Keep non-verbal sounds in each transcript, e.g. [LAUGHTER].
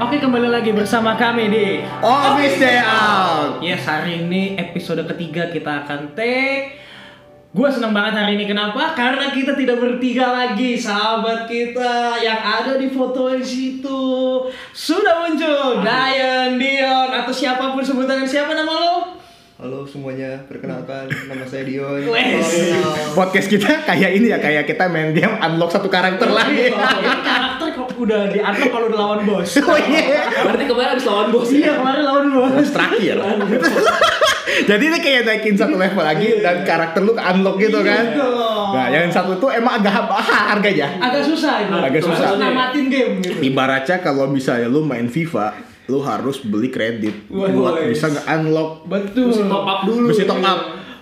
Oke kembali lagi bersama kami di Office Day Out. Yes hari ini episode ketiga kita akan take Gue senang banget hari ini kenapa? Karena kita tidak bertiga lagi sahabat kita yang ada di foto di situ sudah muncul Dayan, Dion atau siapa pun sebutannya siapa nama lo? Halo semuanya, perkenalkan nama saya Dion. Podcast kita kayak ini ya, kayak kita main game unlock satu karakter lagi. Ini karakter udah di unlock kalau udah lawan bos. Oh iya. Berarti kemarin habis lawan bos Iya kemarin lawan bos. Bos terakhir. [LAUGHS] Jadi ini kayak naikin satu level lagi dan karakter lu unlock gitu kan. Betul. Nah, yang satu tuh emang agak harganya. Agak susah itu. Agak susah. Harus namatin game gitu. Ibaratnya kalau misalnya lu main FIFA, lu harus beli kredit Wah, buat wes. bisa nge-unlock Betul. Mesti top up dulu Mesti top up.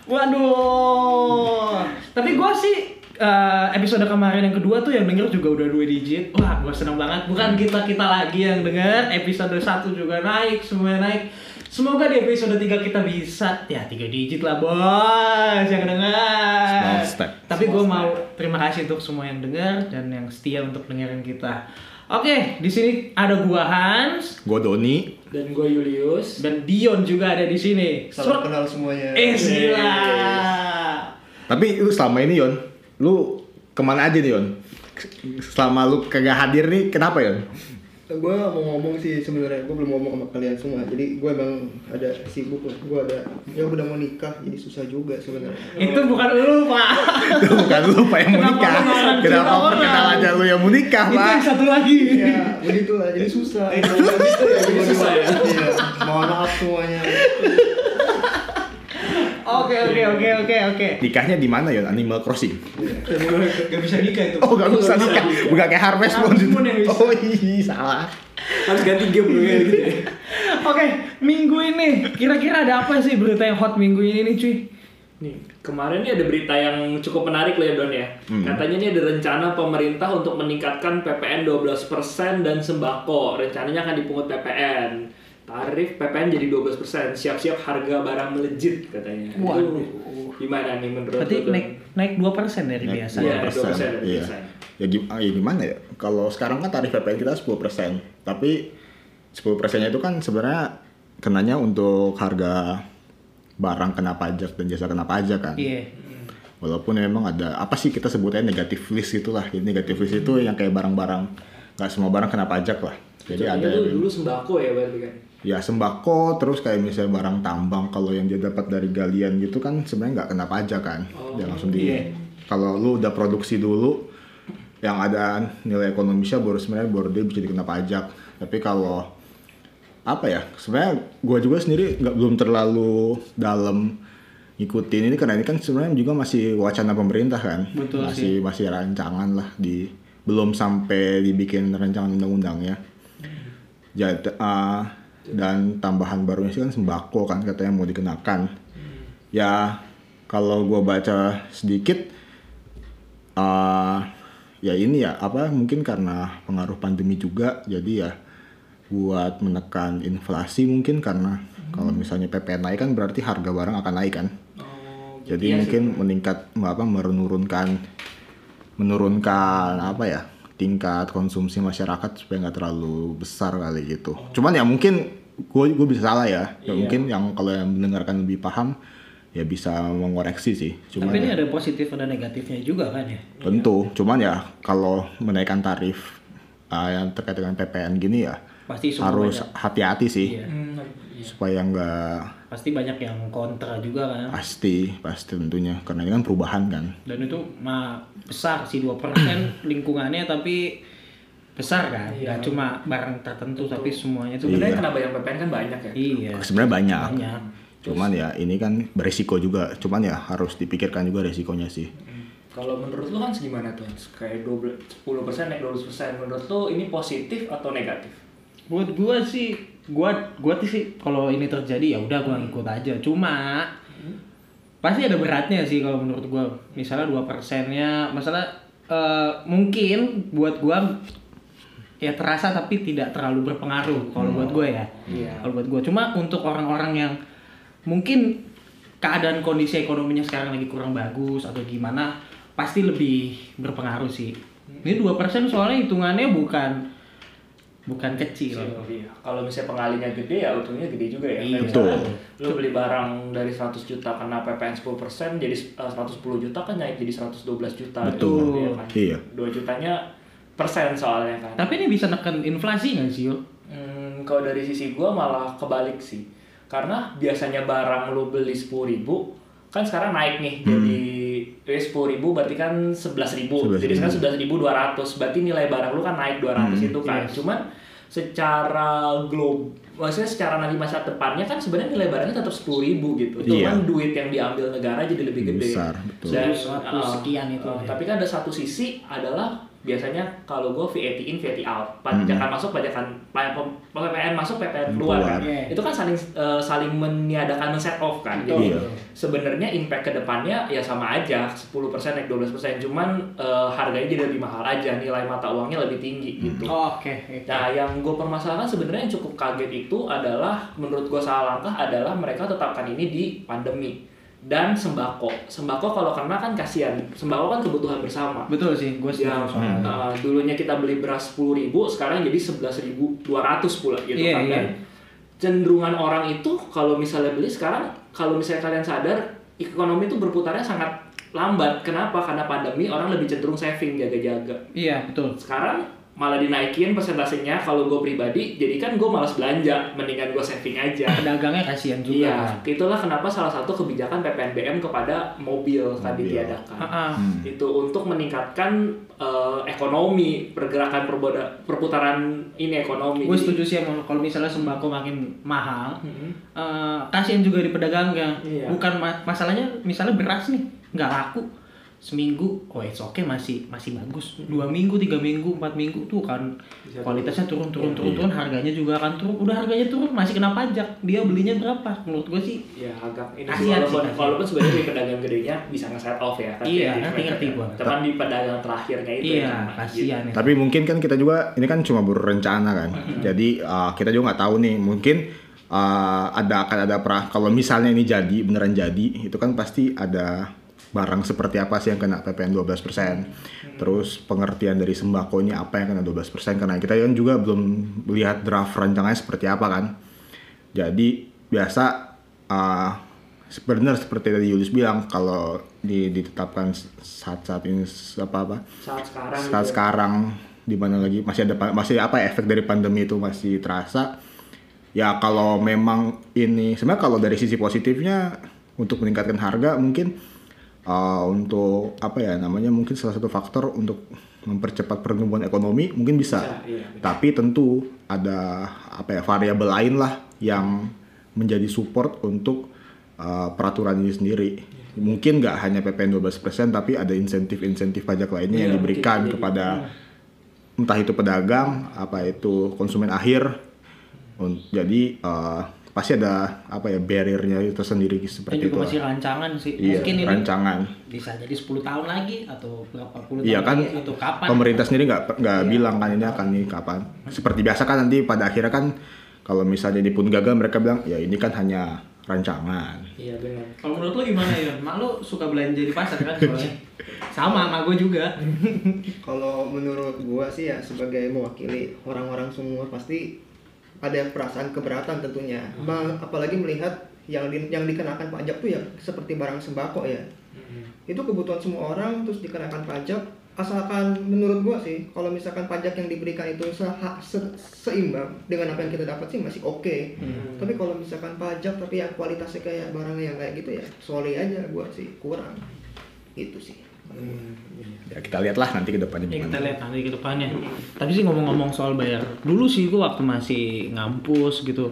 Waduh. Tapi gua sih eh, episode kemarin yang kedua tuh yang denger juga udah dua digit. Wah, gua seneng banget. Bukan kita kita lagi yang denger. Episode satu juga naik, semua naik. Semoga di episode 3 kita bisa ya tiga digit lah bos yang step. Tapi gue mau terima kasih untuk semua yang dengar dan yang setia untuk dengerin kita. Oke, di sini ada gua Hans Gue Doni, Dan gue Julius dan Dion juga ada di sini. Salam Sur- kenal semuanya. Eh gila. Tapi lu selama ini Yon, lu ke mana aja nih Yon? Selama lu kagak hadir nih, kenapa Yon? Gue mau ngomong sih sebenarnya, gue belum ngomong sama kalian semua. Jadi gue emang ada sibuk lah. Gue ada, ya udah mau nikah, jadi susah juga sebenarnya. Itu bukan lu, Pak. [LAUGHS] Itu bukan lu Pak yang mau nikah. Kenapa perkenalan aja lu yang mau nikah Itu Pak? yang satu lagi. Ya, begitulah. Jadi susah. Gitu ya, jadi susah ya? Iya. Mohon maaf semuanya. Oke, oke, oke, oke, oke. Nikahnya di mana Yon? Animal Crossing. Gak bisa nikah itu. Oh, gak usah nikah. Bukan kayak Harvest Moon. Harvest Moon yang bisa. Oh, iya, salah. Harus ganti game dulu gitu ya [LAUGHS] Oke, minggu ini kira-kira ada apa sih berita yang hot minggu ini nih, cuy? Nih, kemarin nih ada berita yang cukup menarik loh ya Don ya Hmm. Katanya nih ada rencana pemerintah untuk meningkatkan PPN 12% dan sembako Rencananya akan dipungut PPN Tarif PPN jadi 12%, siap-siap harga barang melejit katanya Waduh. Itu gimana nih menurut Berarti naik naik 2% dari Naik biasa. Iya, 2%. 2% dari Iya. biasa. Ya, gim- ah, ya gimana ya? Kalau sekarang kan tarif PPN kita 10%, tapi 10%-nya itu kan sebenarnya kenanya untuk harga barang kena pajak dan jasa kena pajak kan. Iya. Walaupun memang ada apa sih kita sebutnya negatif list itulah. Jadi negatif list itu yang kayak barang-barang nggak semua barang kena pajak lah. Jadi Contohnya ada dulu, yang- dulu sembako ya berarti kan ya sembako terus kayak misalnya barang tambang kalau yang dia dapat dari galian gitu kan sebenarnya nggak kena pajak kan? Oh, dia langsung di iya. kalau lu udah produksi dulu yang ada nilai ekonomisnya baru sebenarnya baru dia bisa dikena pajak. Tapi kalau apa ya sebenarnya gua juga sendiri nggak belum terlalu dalam ngikutin ini karena ini kan sebenarnya juga masih wacana pemerintah kan? Betul masih masih rancangan lah di belum sampai dibikin rancangan undang-undangnya. Jadi, uh, dan tambahan barunya sih kan sembako kan katanya mau dikenakan. Ya kalau gue baca sedikit, uh, ya ini ya apa mungkin karena pengaruh pandemi juga, jadi ya buat menekan inflasi mungkin karena kalau misalnya PPN naik kan berarti harga barang akan naik kan. Oh, Jadi iya sih. mungkin meningkat apa menurunkan menurunkan apa ya tingkat konsumsi masyarakat supaya nggak terlalu besar kali gitu. Cuman ya mungkin gue gue bisa salah ya. Ya Iya. Mungkin yang kalau yang mendengarkan lebih paham ya bisa mengoreksi sih. Cuman Tapi ini ya, ada positif dan negatifnya juga kan ya? tentu. Cuman ya kalau menaikkan tarif uh, yang terkait dengan PPN gini ya Pasti harus hati-hati sih Iya. Hmm, iya. supaya nggak Pasti banyak yang kontra juga kan. pasti pasti tentunya karena ini kan perubahan kan. Dan itu mah besar sih 2% [CLEARS THROAT] lingkungannya tapi besar kan. Iya. Cuma barang tertentu tapi semuanya itu Sebenarnya Iya. kena bayang PPN kan banyak ya Iya. Sebenarnya banyak. Banyak. Cuman ya ini kan beresiko juga. Cuman ya harus dipikirkan juga resikonya sih. Kalau menurut lu kan segimana tuh? Kayak 12, 10% naik 12%. Menurut lu ini positif atau negatif? Buat gua sih, gua gua tuh sih kalau ini terjadi ya udah gua ngikut aja. Cuma pasti ada beratnya sih kalau menurut gua. Misalnya dua persennya, masalah eh, mungkin buat gua ya terasa tapi tidak terlalu berpengaruh kalau buat gua ya. Iya. Kalau buat gua cuma untuk orang-orang yang mungkin keadaan kondisi ekonominya sekarang lagi kurang bagus atau gimana pasti lebih berpengaruh sih. Ini dua persen soalnya hitungannya bukan bukan kecil. Iya. Kalau misalnya pengalinya gede ya untungnya gede juga ya. Iya. Betul. Lu beli barang dari 100 juta kena PPN 10% jadi eh, 110 juta kan naik jadi 112 juta. Betul. Gitu, ya kan? Iya. 2 jutanya persen soalnya kan. Tapi ini bisa neken inflasi nggak sih, Yul? Hmm, kalau dari sisi gua malah kebalik sih. Karena biasanya barang lu beli 10.000 ribu kan sekarang naik nih jadi eh, 10.000 ribu berarti kan 11.000 ribu 11.000. jadi sekarang 11.200 berarti nilai barang lu kan naik 200 itu kan yes. cuman secara globe maksudnya secara nanti masa depannya kan sebenarnya nilai barangnya tetap 10.000 ribu gitu Iya. cuman duit yang diambil negara jadi lebih gede Besar, betul. Dan, 100 uh, sekian itu. uh, tapi kan ada satu sisi adalah biasanya kalau gue VAT in VAT out. Pajakan masuk pajakan PPN masuk PPN keluar. kan Keluar. itu kan saling uh, saling meniadakan men set off kan jadi Iya. sebenarnya impact ke depannya ya sama aja. 10% naik 12% cuman uh, harganya jadi lebih mahal aja. Nilai mata uangnya lebih tinggi gitu. Oh, Oke. oke. Nah, yang gue permasalahkan sebenarnya yang cukup kaget itu adalah menurut gue salah langkah adalah mereka tetapkan ini di pandemi dan sembako. Sembako kalau kena kan kasihan. Sembako kan kebutuhan bersama. Betul sih, gue setuju Yang uh, dulunya kita beli beras 10.000 ribu, sekarang jadi 11.200 pula gitu Iya, kan. Dan cenderungan orang itu kalau misalnya beli sekarang, kalau misalnya kalian sadar, ekonomi itu berputarnya sangat lambat. Kenapa? Karena pandemi orang lebih cenderung saving, jaga-jaga Iya, betul. sekarang malah dinaikin persentasenya kalau gue pribadi jadi kan gue malas belanja mendingan gue saving aja [LAUGHS] Pedagangnya kasihan juga. iya itulah kenapa salah satu kebijakan PPNBM kepada mobil kan Mobil. ditiadakan Ah, ah. Hmm. itu untuk meningkatkan eh, ekonomi pergerakan perboda- perputaran ini ekonomi Gue setuju sih emang kalau misalnya sembako makin mahal, Mhm. eh, kasihan juga di pedagangnya. Iya. Bukan ma- masalahnya misalnya beras nih nggak laku seminggu, oh it's okay masih masih bagus. Dua minggu, tiga minggu, empat minggu tuh kan Bisa kualitasnya turun turun Iya. turun turun, harganya juga akan turun. Udah harganya turun masih kena pajak. Dia belinya berapa? Menurut gue sih ya agak ini sih, Kasihan walaupun, walaupun sebenarnya di pedagang gedenya bisa nge-set off ya tapi Iya, ya, ngerti, ngerti gua. cuman di pedagang terakhirnya itu iya yang kena, kasihan ya. Tapi mungkin kan kita juga ini kan cuma berencana kan. Jadi uh, kita juga nggak tahu nih mungkin uh, ada akan ada pra kalau misalnya ini jadi beneran jadi itu kan pasti ada barang seperti apa sih yang kena PPN 12%. Terus pengertian dari sembako ini apa yang kena 12% karena kita kan juga belum lihat draft rancangannya seperti apa kan. Jadi biasa uh, sebenarnya seperti tadi Yulis bilang kalau di- ditetapkan saat-saat ini apa apa saat sekarang saat gitu. sekarang di mana lagi masih ada masih apa ya, efek dari pandemi itu masih terasa ya kalau memang ini sebenarnya kalau dari sisi positifnya untuk meningkatkan harga mungkin uh, untuk apa ya namanya mungkin salah satu faktor untuk mempercepat pertumbuhan ekonomi mungkin bisa. Bisa, iya, betul. tapi tentu ada apa ya variabel lain lah yang menjadi support untuk uh, peraturan ini sendiri. Mungkin nggak hanya PPN 12% tapi ada insentif-insentif pajak lainnya yang Iya, diberikan mungkin. kepada entah itu pedagang apa itu konsumen akhir. Un- jadi uh, pasti ada apa ya barriernya itu sendiri Dan seperti itu juga masih rancangan sih. Iya, Mungkin ini rancangan bisa jadi 10 tahun lagi atau berapa puluh Iya tahun kan lagi atau kapan? pemerintah sendiri nggak nggak Iya. bilang kan ini akan nih kapan. Seperti biasa kan nanti pada akhirnya kan kalau misalnya ini pun gagal mereka bilang ya ini kan hanya rancangan. iya benar Kalau menurut lo gimana ya? Mak lo suka belanja di pasar kan soalnya. Sama sama gue juga. [LAUGHS] Kalau menurut gua sih ya sebagai mewakili orang-orang semua pasti ada perasaan keberatan tentunya. Ma- Apalagi melihat yang di- yang dikenakan pajak tuh ya seperti barang sembako ya. Itu kebutuhan semua orang terus dikenakan pajak asalkan menurut gua sih kalau misalkan pajak yang diberikan itu seha- se- seimbang dengan apa yang kita dapat sih masih oke. Tapi kalau misalkan pajak tapi ya kualitasnya kayak barang yang kayak gitu ya sorry aja gua sih kurang. Itu sih. Ya kita lihatlah nanti ke depannya Ya kita lihat nanti ke depannya. Tapi sih ngomong-ngomong soal bayar, dulu sih gue waktu masih ngampus gitu,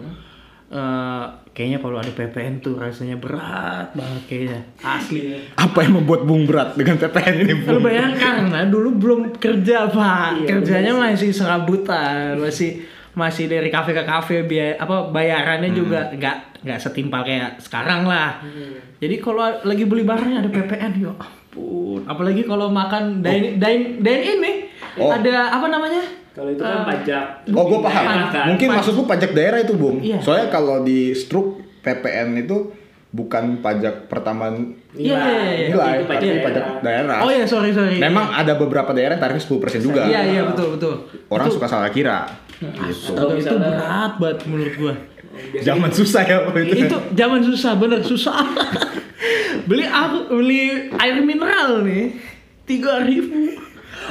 eh, kayaknya kalau ada PPN tuh rasanya berat banget kayaknya, asli. Apa yang membuat Bung berat dengan PPN ini Lu Bung? bayangkan, nah dulu belum kerja pak, Iya, kerjanya masih serabutan, masih masih dari kafe ke kafe biaya apa bayarannya juga nggak nggak setimpal kayak sekarang lah. Jadi kalau lagi beli barangnya ada PPN, ya ampun. Apalagi kalau makan dine dine dine in nih, Oh. ada apa namanya? kalau itu kan Eh, pajak Oh gue paham. Kan? Mungkin Pajak. maksudku pajak daerah itu Bung. Iya. Soalnya kalau di struk PPN itu bukan pajak pertambahan Iya, iya, iya. nilai, itu pajak tapi pajak daerah. daerah. Oh ya sorry sorry. Memang ada beberapa daerah yang tarifnya 10% juga. Iya iya betul betul. Orang Itu- suka salah kira. Gitu. Atau itu berat banget menurut gua. Zaman susah ya waktu itu. itu zaman susah bener susah [LAUGHS] beli aku beli air mineral nih. Tiga ribu.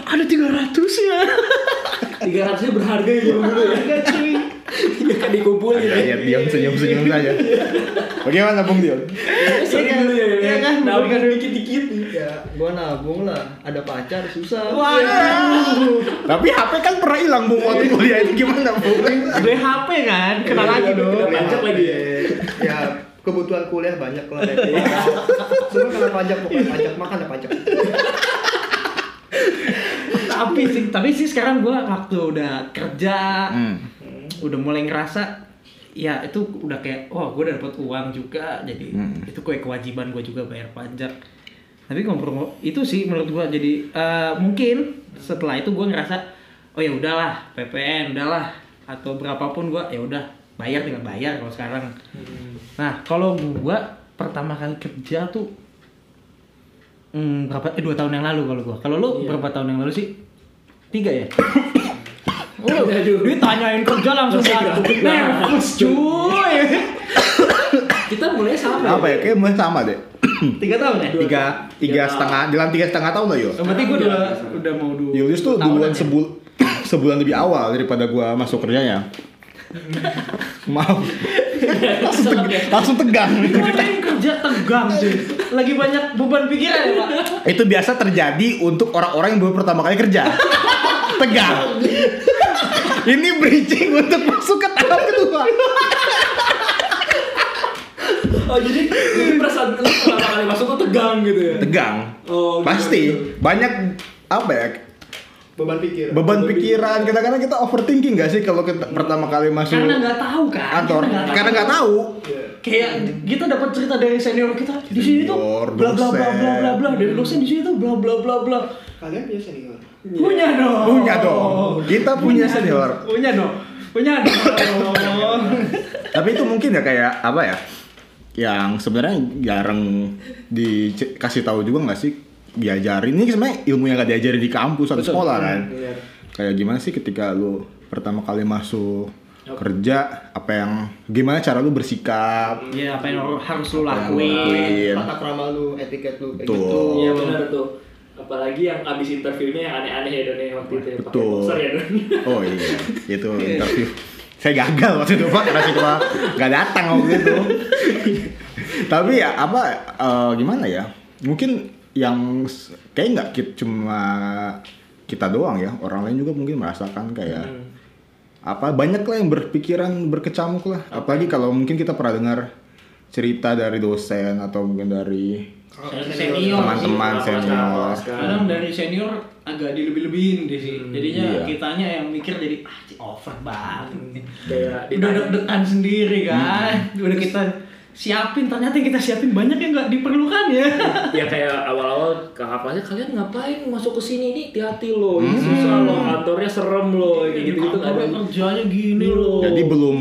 Ada tiga ratus ya. Tiga ratusnya berharga ya ya? Harga cuy. Ya kan dikumpulin ya. Ya, diam senyum-senyum saja. Bagaimana Bung Dion? sering dulu ya Iya kan, nabung berikan dikit-dikit. Ya gua nabung lah. Ada pacar susah. Waduh. Tapi HP kan pernah hilang Bung waktu kuliah itu. Gimana Bung? beli HP kan? Kena Iya, lagi iya, dong pajak lagi ya. Ya kebutuhan kuliah banyak lah ya. [LAUGHS] semua kena pajak pokoknya pajak makan ada pajak tapi sih tapi sih sekarang gua waktu udah kerja Hmm. udah mulai ngerasa ya itu udah kayak wah gue udah dapat uang juga jadi Hmm. itu kayak kewajiban gue juga bayar pajak tapi ngobrol itu sih menurut gue jadi eh, mungkin setelah itu gue ngerasa oh ya udahlah PPN udahlah atau berapapun gue ya udah bayar tinggal bayar kalau sekarang nah kalau gue pertama kali kerja tuh hmm, berapa eh dua tahun yang lalu kalau gue kalau lu Iya. berapa tahun yang lalu sih tiga ya Oh, [COUGHS] Aduh. ditanyain kerja langsung satu. Nervous cuy. [COUGHS] kita mulai sama Apa ya? Kayak mulai sama deh. [COUGHS] Tiga tahun ya? Tiga, tiga setengah, jalan tiga setengah tahun lah yo. Oh, berarti gue udah udah mau dua. Julius tuh duluan ya? sebul sebulan lebih awal daripada gua masuk kerjanya. Maaf. langsung, teg- langsung tegang. Ngapain kerja tegang sih? Lagi banyak beban pikiran ya pak? Itu biasa terjadi untuk orang-orang yang baru pertama kali kerja. Tegang. Ini bridging untuk masuk ke tahap kedua. oh jadi perasaan lu pertama kali masuk tuh tegang gitu ya Tegang. Oh, gitu. Pasti banyak apa ya? Beban pikiran Beban pikiran. Kadang-kadang kita overthinking gak sih kalau kita pertama kali masuk Karena nggak tahu kan? kantor? Karena nggak tahu. Kayak kita dapat cerita dari senior kita di sini tuh bla bla bla bla bla bla dari dosen di sini tuh bla bla bla bla. kalian punya senior Punya dong. Punya dong. Kita punya senior. Punya dong. Punya dong. Tapi itu mungkin ya kayak apa ya? Yang sebenarnya jarang dikasih tahu juga nggak sih diajarin ini sebenarnya ilmu yang gak diajarin di kampus atau sekolah kan Iya. kayak gimana sih ketika lu pertama kali masuk kerja apa yang gimana cara lu bersikap Iya, apa yang harus lu Apa yang lu lakuin? lakuin. tata krama lu etiket lu kayak Betul. gitu Iya benar tuh. Apalagi yang abis interviewnya yang aneh-aneh ya Don ya waktu itu ya. Pakai Betul. boxer ya Don. oh iya [LAUGHS] itu interview saya gagal waktu itu pak karena saya cuma nggak datang waktu itu [LAUGHS] tapi ya apa eh, gimana ya mungkin yang kayak nggak kit cuma kita doang ya orang lain juga mungkin merasakan kayak Hmm. apa banyak lah yang berpikiran berkecamuk lah apalagi kalau mungkin kita pernah dengar cerita dari dosen atau mungkin dari Senior Teman-teman senior. Kadang dari senior agak dilebih-lebihin deh sih. Jadinya iya. kitanya yang mikir jadi ah over banget. Kayak Udah deg-degan sendiri kan. Udah kita siapin ternyata yang kita siapin banyak yang nggak diperlukan ya. ya kayak awal-awal kakak kelasnya kalian ngapain masuk ke sini nih hati-hati loh ini susah loh kantornya serem loh kayak gitu gitu Kantornya kerjanya gini loh. jadi belum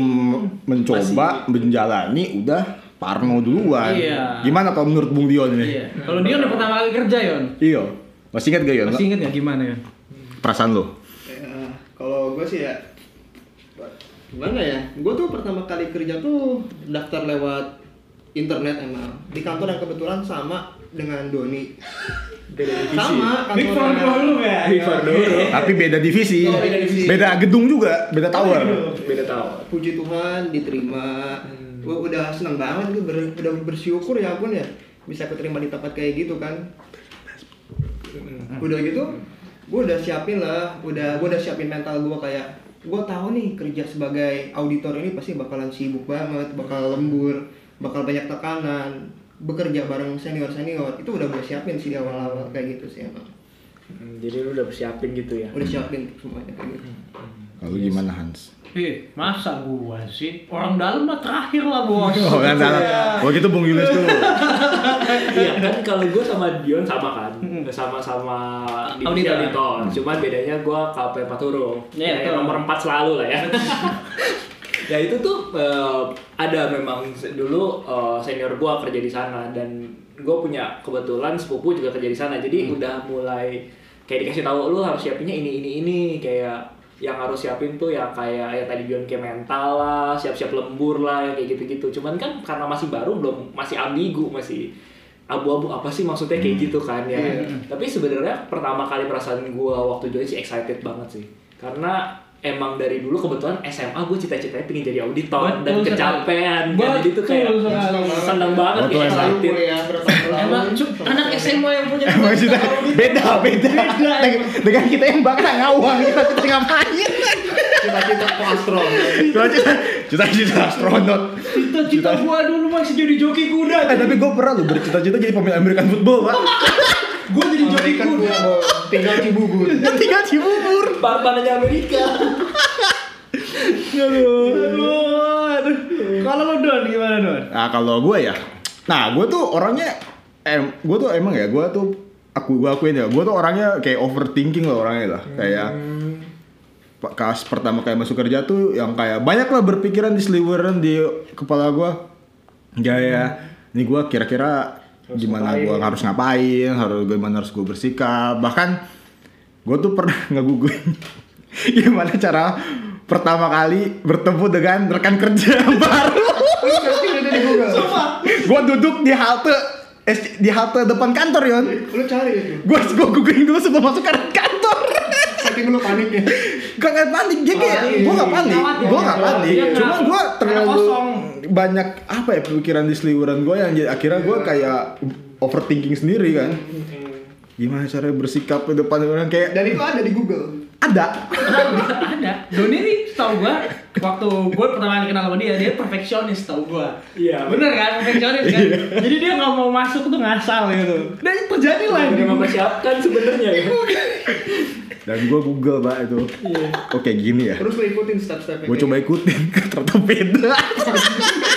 mencoba menjalani udah parno duluan Iya. gimana kalau menurut Bung Dion ini Iya. Kalau dia udah pertama kali kerja Yon. Iya. Masih ingat gak Yon? Masih inget nggak gimana Yon? Perasaan lo? Ya, kalau gue sih ya gimana ya gue tuh pertama kali kerja tuh daftar lewat internet emang. Di kantor yang kebetulan sama dengan Doni. Beda divisi. Sama Big kantor Four dulu ya. Big Four dulu. [LAUGHS] Tapi beda divisi. Oh, beda divisi. Beda gedung juga, beda tower. beda tahu puji Tuhan diterima. Gue udah seneng banget gue ber- udah bersyukur ya ampun ya. Bisa keterima di tempat kayak gitu kan. Udah gitu gue udah siapin lah. Udah gue udah siapin mental gue kayak gue tahu nih kerja sebagai auditor ini pasti bakalan sibuk banget bakal lembur bakal banyak tekanan bekerja bareng senior senior itu udah gue siapin sih di awal-awal kayak gitu sih emang Hmm, jadi lu udah persiapin gitu ya udah siapin semuanya kayak gitu Lalu gimana Hans? Eh, masa gua sih? Orang dalam mah terakhir lah bos. Oh, kan salah. Oh gitu Bung Yulis tuh. [LAUGHS] Iya kan kalau gue sama Dion sama kan, sama-sama di Auditor. auditor. Cuman bedanya gue KP 4 huruf. Iya, Ya, nomor 4 selalu lah ya. [LAUGHS] ya itu tuh eh, ada memang dulu eh, senior gue kerja di sana dan gue punya kebetulan sepupu juga kerja di sana. Jadi udah mulai kayak dikasih tahu lu harus siapinnya ini ini ini kayak yang harus siapin tuh ya kayak ya tadi bilang kayak mental lah, siap-siap lembur lah, ya kayak gitu-gitu. Cuman kan karena masih baru belum masih ambigu, masih abu-abu apa sih maksudnya kayak gitu kan ya. Tapi sebenarnya pertama kali perasaan gua waktu join sih excited banget sih. Karena emang dari dulu kebetulan SMA gue cita-citanya pengen jadi auditor dan Betul sekali. kecapean kan jadi tuh kayak Betul seneng banget excited kuliah berapa tahun Emang cu- anak SMA yang punya [LAUGHS] Maksudnya beda, beda. Beda, Dengan, dengan kita yang bakal ngawang, kita kita ngapain? cita-cita astron Cita cita, cita cita astronot. Cita-cita gua dulu masih jadi joki kuda. Eh tapi gue pernah loh bercita-cita jadi pemain American football, pak. Gua jadi joki. Football, tinggal Cibubur [LAUGHS] Tinggal Cibubur. Barbananya Amerika Aduh. Aduh, aduh. Kalau lu Don gimana Don? Nah kalau gue ya, nah gue tuh orangnya, em, gue tuh emang ya, gue tuh aku gue akuin ya, gue tuh orangnya kayak overthinking lah orangnya lah, kayak Pak kas pertama kayak masuk kerja tuh yang kayak banyak lah berpikiran di seliweran di kepala gue, kayak ini gue kira-kira gimana gue harus ngapain, harus gimana harus gue bersikap, bahkan gue tuh pernah [LAUGHS] ngegoogling gimana cara pertama kali bertemu dengan rekan kerja [LAUGHS] baru. Gue duduk di halte eh, di halte depan kantor yon. Lu cari itu? Gue gue googling dulu sebelum masuk ke kantor. Saking lu panik ya? Gak nggak panik. Dia kayak gue gak panik. Ya, gue gak panik. Cuma gue terlalu kosong. Banyak apa ya pemikiran di seliweran gue yang jadi akhirnya gue kayak overthinking sendiri kan gimana cara bersikap di depan orang kayak dan itu ada di Google ada [LAUGHS] ada. Doni nih setahu gua waktu gua pertama kali kenal sama dia, dia perfeksionis tau gua. Iya. Bener kan? Perfeksionis kan? Jadi dia nggak mau masuk tuh ngasal gitu. Dan itu terjadi lah. udah mempersiapkan sebenarnya ya [LAUGHS] dan gue google pak itu. Iya. oke gini ya. Terus lu ikutin step-stepnya gue coba ikutin [LAUGHS] ternyata beda.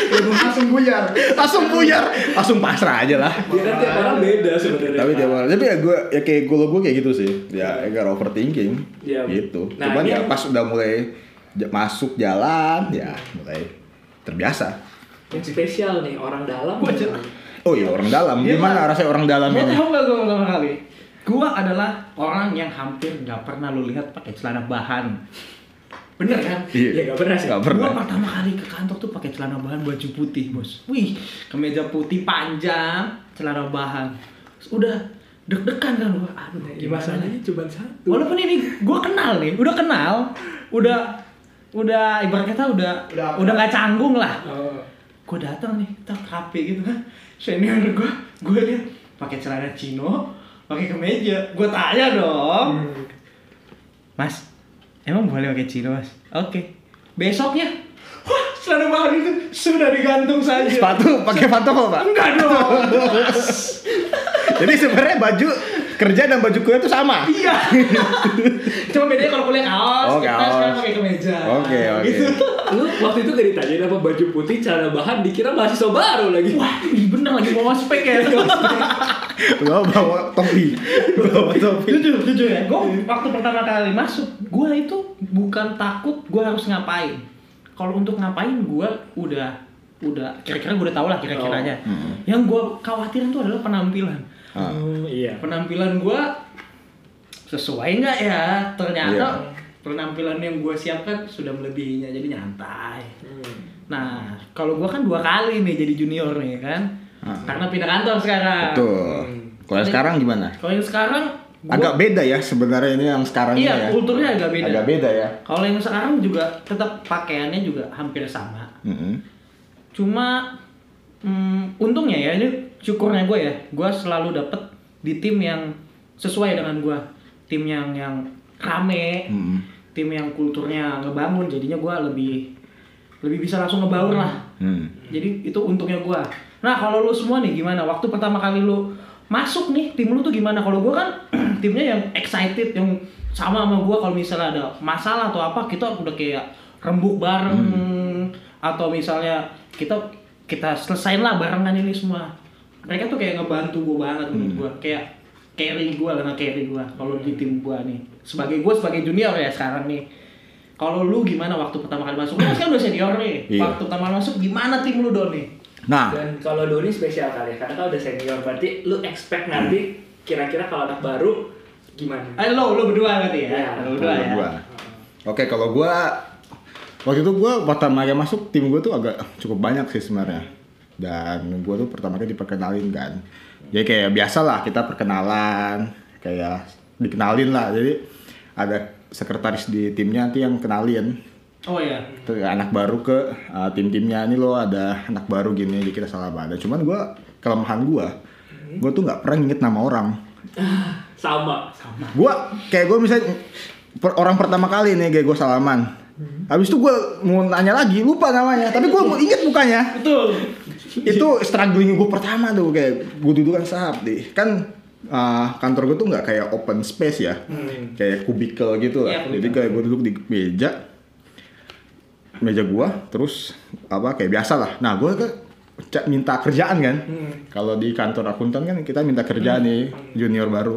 Lu langsung buyar. Langsung buyar. Langsung pasrah aja lah. Ya kan tiap orang beda sebenarnya. Tapi tiap orang tapi ya gue ya kayak gue gue kayak gitu sih. Ya agar overthinking. Iya. gitu. Nah, cuman ya pas udah mulai masuk jalan ya mulai terbiasa. Yang spesial nih orang dalam. Gua aja. oh iya orang dalam. Iya, gimana rasanya orang dalam ini? tahu nggak gua pertama kali? Gua adalah orang yang hampir nggak pernah lu lihat pakai celana bahan. Bener kan? iya ya gak pernah sih Nggak Gua pernah pertama kali ke kantor tuh pakai celana bahan baju putih, Bos. Wih, kemeja putih panjang, celana bahan. Terus Udah deg-degan kan gua. Aduh, Ya, gimana masalahnya cuma satu Walaupun ini gua kenal nih, udah kenal, udah udah ibarat kata udah Udah apa? udah nggak canggung lah. Oh. Gue datang nih, tak rapi gitu kan. Senior gue, gue lihat pakai celana chino, pakai kemeja. Gue tanya dong, Mas, emang boleh pakai chino mas? Oke. Besoknya, wah celana bahan itu sudah digantung saja. sepatu pakai pantofel pak Enggak dong. jadi sebenarnya baju kerja dan baju kuliah itu sama iya. Cuma bedanya kalau kuliah kaos, Oh, kita kaos. sekarang pakai kemeja. Oke, oke. Gitu. lu waktu itu gak ditanyain apa baju putih celana bahan dikira mahasiswa baru lagi Wah, ih, bener lagi mau spek ya. Gua bawa topi bawa topi jujur jujur ya gue waktu pertama kali masuk gue itu bukan takut gue harus ngapain kalau untuk ngapain gue udah udah kira-kira gue udah tau lah kira-kiranya Hmm. yang gue khawatirin tuh adalah penampilan Ah. oh, iya penampilan gue sesuai nggak ya ternyata Iya. penampilan yang gue siapkan sudah melebihinya jadi nyantai Hmm. nah kalau gue kan dua kali nih jadi junior nih kan Ah. karena pindah kantor sekarang Betul. Kalau yang sekarang gimana? kalau yang sekarang gua- Agak beda ya sebenarnya ini yang sekarang Iya, ya. kulturnya agak beda. Agak beda ya. Kalau yang sekarang juga tetap pakaiannya juga hampir sama. Mm-mm. Cuma hmm, untungnya ya ini syukurnya gue ya, gue selalu dapet di tim yang sesuai dengan gue, tim yang yang rame, Mm-mm. tim yang kulturnya ngebangun, jadinya gue lebih lebih bisa langsung ngebaur lah. Hmm. Jadi itu untungnya gua. Nah kalau lu semua nih gimana? Waktu pertama kali lu masuk nih tim lu tuh gimana? Kalau gua kan [CLEARS THROAT] timnya yang excited, yang sama sama gua kalau misalnya ada masalah atau apa kita udah kayak rembuk bareng atau misalnya kita kita selesain lah barengan ini semua. Mereka tuh kayak ngebantu gua banget menurut gua. Kayak carry gua lah carry gua kalau di tim gua nih. Sebagai gua sebagai junior ya sekarang nih. Kalau lu gimana waktu pertama kali masuk? Lu kan udah senior nih. Iya. Waktu pertama kali masuk gimana tim lu Don nih? Nah, Dan kalau Doni spesial kali ya, karena kalau udah senior berarti lu expect nanti kira-kira kalau anak baru gimana? Eh lo, lo berdua berarti ya? Iya. Lo berdua ya. gua. Oke, kalau gua waktu itu gua pertama kali masuk tim gua tuh agak cukup banyak sih sebenarnya. Dan gua tuh pertama kali diperkenalin kan. Jadi kayak biasa lah kita perkenalan, kayak dikenalin lah. Jadi ada sekretaris di timnya nanti yang kenalin Oh iya. ke anak baru ke uh, tim-timnya ini loh ada anak baru gini jadi kita salah pada cuman gua kelemahan gua gua tuh nggak pernah inget nama orang. [LAUGHS] Sama. gua kayak gua misalnya per- orang pertama kali nih kayak gua salaman. Habis itu gua mau nanya lagi lupa namanya. Tapi gua mau inget mukanya. Betul. itu struggling gue pertama tuh kayak gue dudukan sahab deh. Kan uh, kantor gue tuh nggak kayak open space ya. Kayak kubikel gitu lah. Iya, jadi kayak gue duduk di meja meja gue terus apa kayak biasa lah nah gue ke minta kerjaan kan. Kalau di kantor akuntan kan kita minta kerjaan nih junior baru.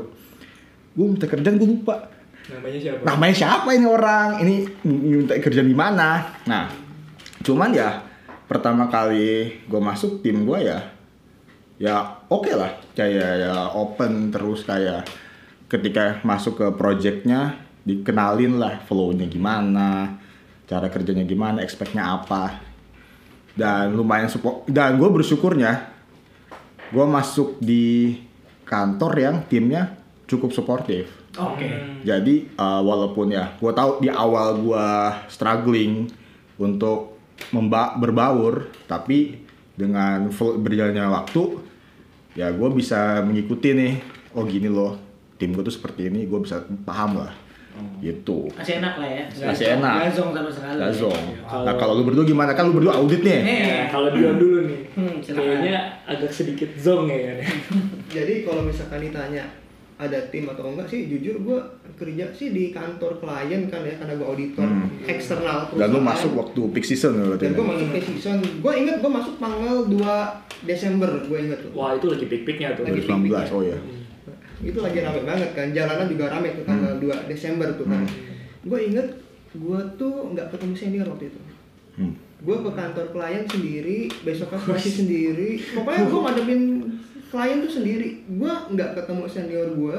Gue minta kerjaan gue lupa. Namanya siapa? namanya siapa ini orang? Ini minta kerjaan di mana? Nah cuman ya pertama kali gue masuk tim gue ya ya oke lah. Kayak ya open terus kayak ketika masuk ke projectnya dikenalin lah flow-nya gimana cara kerjanya gimana expect-nya apa dan lumayan support dan gue bersyukurnya gue masuk di kantor yang timnya cukup suportif Oke. jadi uh, walaupun ya gue tahu di awal gue struggling untuk memba berbaur, tapi dengan berjalannya waktu ya gue bisa mengikuti nih. Oh gini loh, tim gue tuh seperti ini, gue bisa paham lah. Gitu. Masih enak lah ya. Masih enak. Gak zong sama sekali. Gazong. Nah kalau lu berdua gimana? Kan lu berdua audit nih. Eh. Nah, kalau Dion dulu nih. Hmm. Kayaknya agak sedikit zong ya. [LAUGHS] Jadi kalau misalkan ditanya ada tim atau enggak sih, jujur gue kerja sih di kantor klien kan ya, karena gue auditor Hmm. eksternal Dan lu perusahaan. masuk waktu peak season berarti. Dan gue masuk ke season, gue inget gue masuk tanggal 2 Desember, gue inget tuh. Wah itu lagi pik-piknya tuh. Lagi 2019, oh ya. Itu lagi rame banget kan, jalanan juga rame tuh tanggal 2 Desember tuh kan. Gue inget gue tuh nggak ketemu senior waktu itu. Hmm. Gue ke kantor klien sendiri, besoknya masih sendiri. Pokoknya gue ngadepin klien tuh sendiri. Gue nggak ketemu senior gue.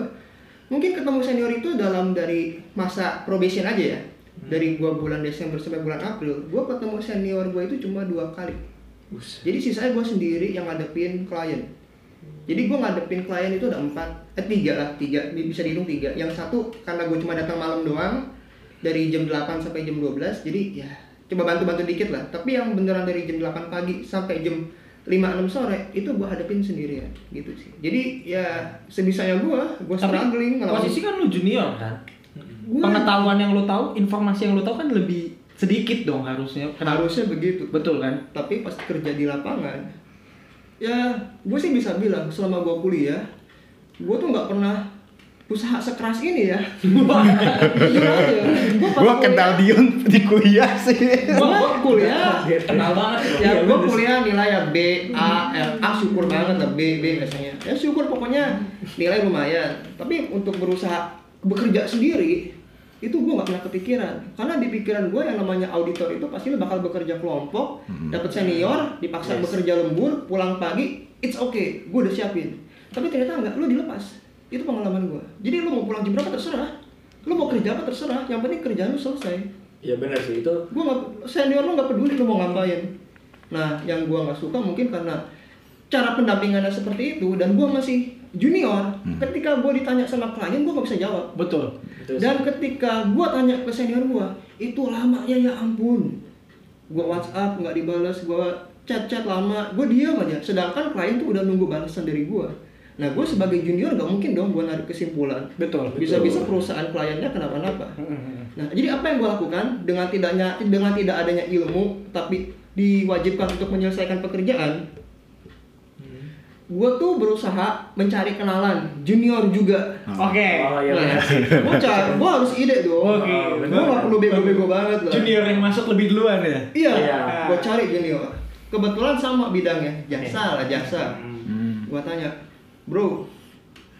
Mungkin ketemu senior itu dalam dari masa probation aja ya. Dari gua bulan Desember sampai bulan April, gua ketemu senior gue itu cuma dua kali. Jadi sisanya gue sendiri yang ngadepin klien. Jadi gue ngadepin klien itu ada empat, eh tiga lah, tiga, bisa dihitung tiga. Yang satu karena gue cuma datang malam doang, dari jam 8 sampai jam 12, jadi ya coba bantu-bantu dikit lah. Tapi yang beneran dari jam 8 pagi sampai jam 5-6 sore, itu gue hadepin sendirian, gitu sih. Jadi ya sebisanya gue, gue struggling. ngelawan- posisi kan lu junior kan. Gua- Pengetahuan yang lu tahu, informasi yang lu tahu kan lebih sedikit dong harusnya. Kenapa? harusnya begitu. Betul kan? tapi pas kerja di lapangan ya gue sih bisa bilang selama gue kuliah gue tuh nggak pernah usaha sekeras ini ya. Jujur [LAUGHS] aja. Gue Gue kenal Dion di kuliah sih. gue kuliah Kenal banget. ya gue kuliah nilai ya B A L A syukur banget lah B B biasanya. Ya syukur pokoknya nilai lumayan. Tapi untuk berusaha bekerja sendiri itu gue nggak pernah kepikiran. Karena di pikiran gue yang namanya auditor itu pasti lo bakal bekerja kelompok dapat senior dipaksa bekerja lembur pulang pagi it's okay gue udah siapin. Tapi ternyata enggak lo dilepas. Itu pengalaman gue jadi lo mau pulang jam berapa terserah. Lo mau kerja apa terserah. Yang penting kerjaan lo selesai. Ya benar sih. Itu. gue nggak senior lo nggak peduli lo mau ngapain. Nah yang gue nggak suka mungkin karena cara pendampingannya seperti itu dan gue masih junior ketika gue ditanya sama klien gue nggak bisa jawab. Betul. Betul sih. dan ketika gue tanya ke senior gue itu lamanya ya ampun. Gue WhatsApp nggak dibalas gue chat chat lama gue diam aja. Sedangkan klien tuh udah nunggu balasan dari gue nah gue sebagai junior nggak mungkin dong gue narik kesimpulan. Betul. bisa-bisa perusahaan kliennya kenapa-napa. Mm-mm. Nah, jadi apa yang gue lakukan? Dengan tidaknya dengan tidak adanya ilmu tapi diwajibkan untuk menyelesaikan pekerjaan, gue tuh berusaha mencari kenalan junior juga. Oke. Oh iya Nah, gue cari, gue harus ide dong. Oke, gue benar. gak perlu bego-bego banget lah. Junior yang masuk lebih duluan ya. Iya, Iya. gue cari junior. Kebetulan sama bidangnya, jasa lah jasa. Hmm. Gue tanya, bro,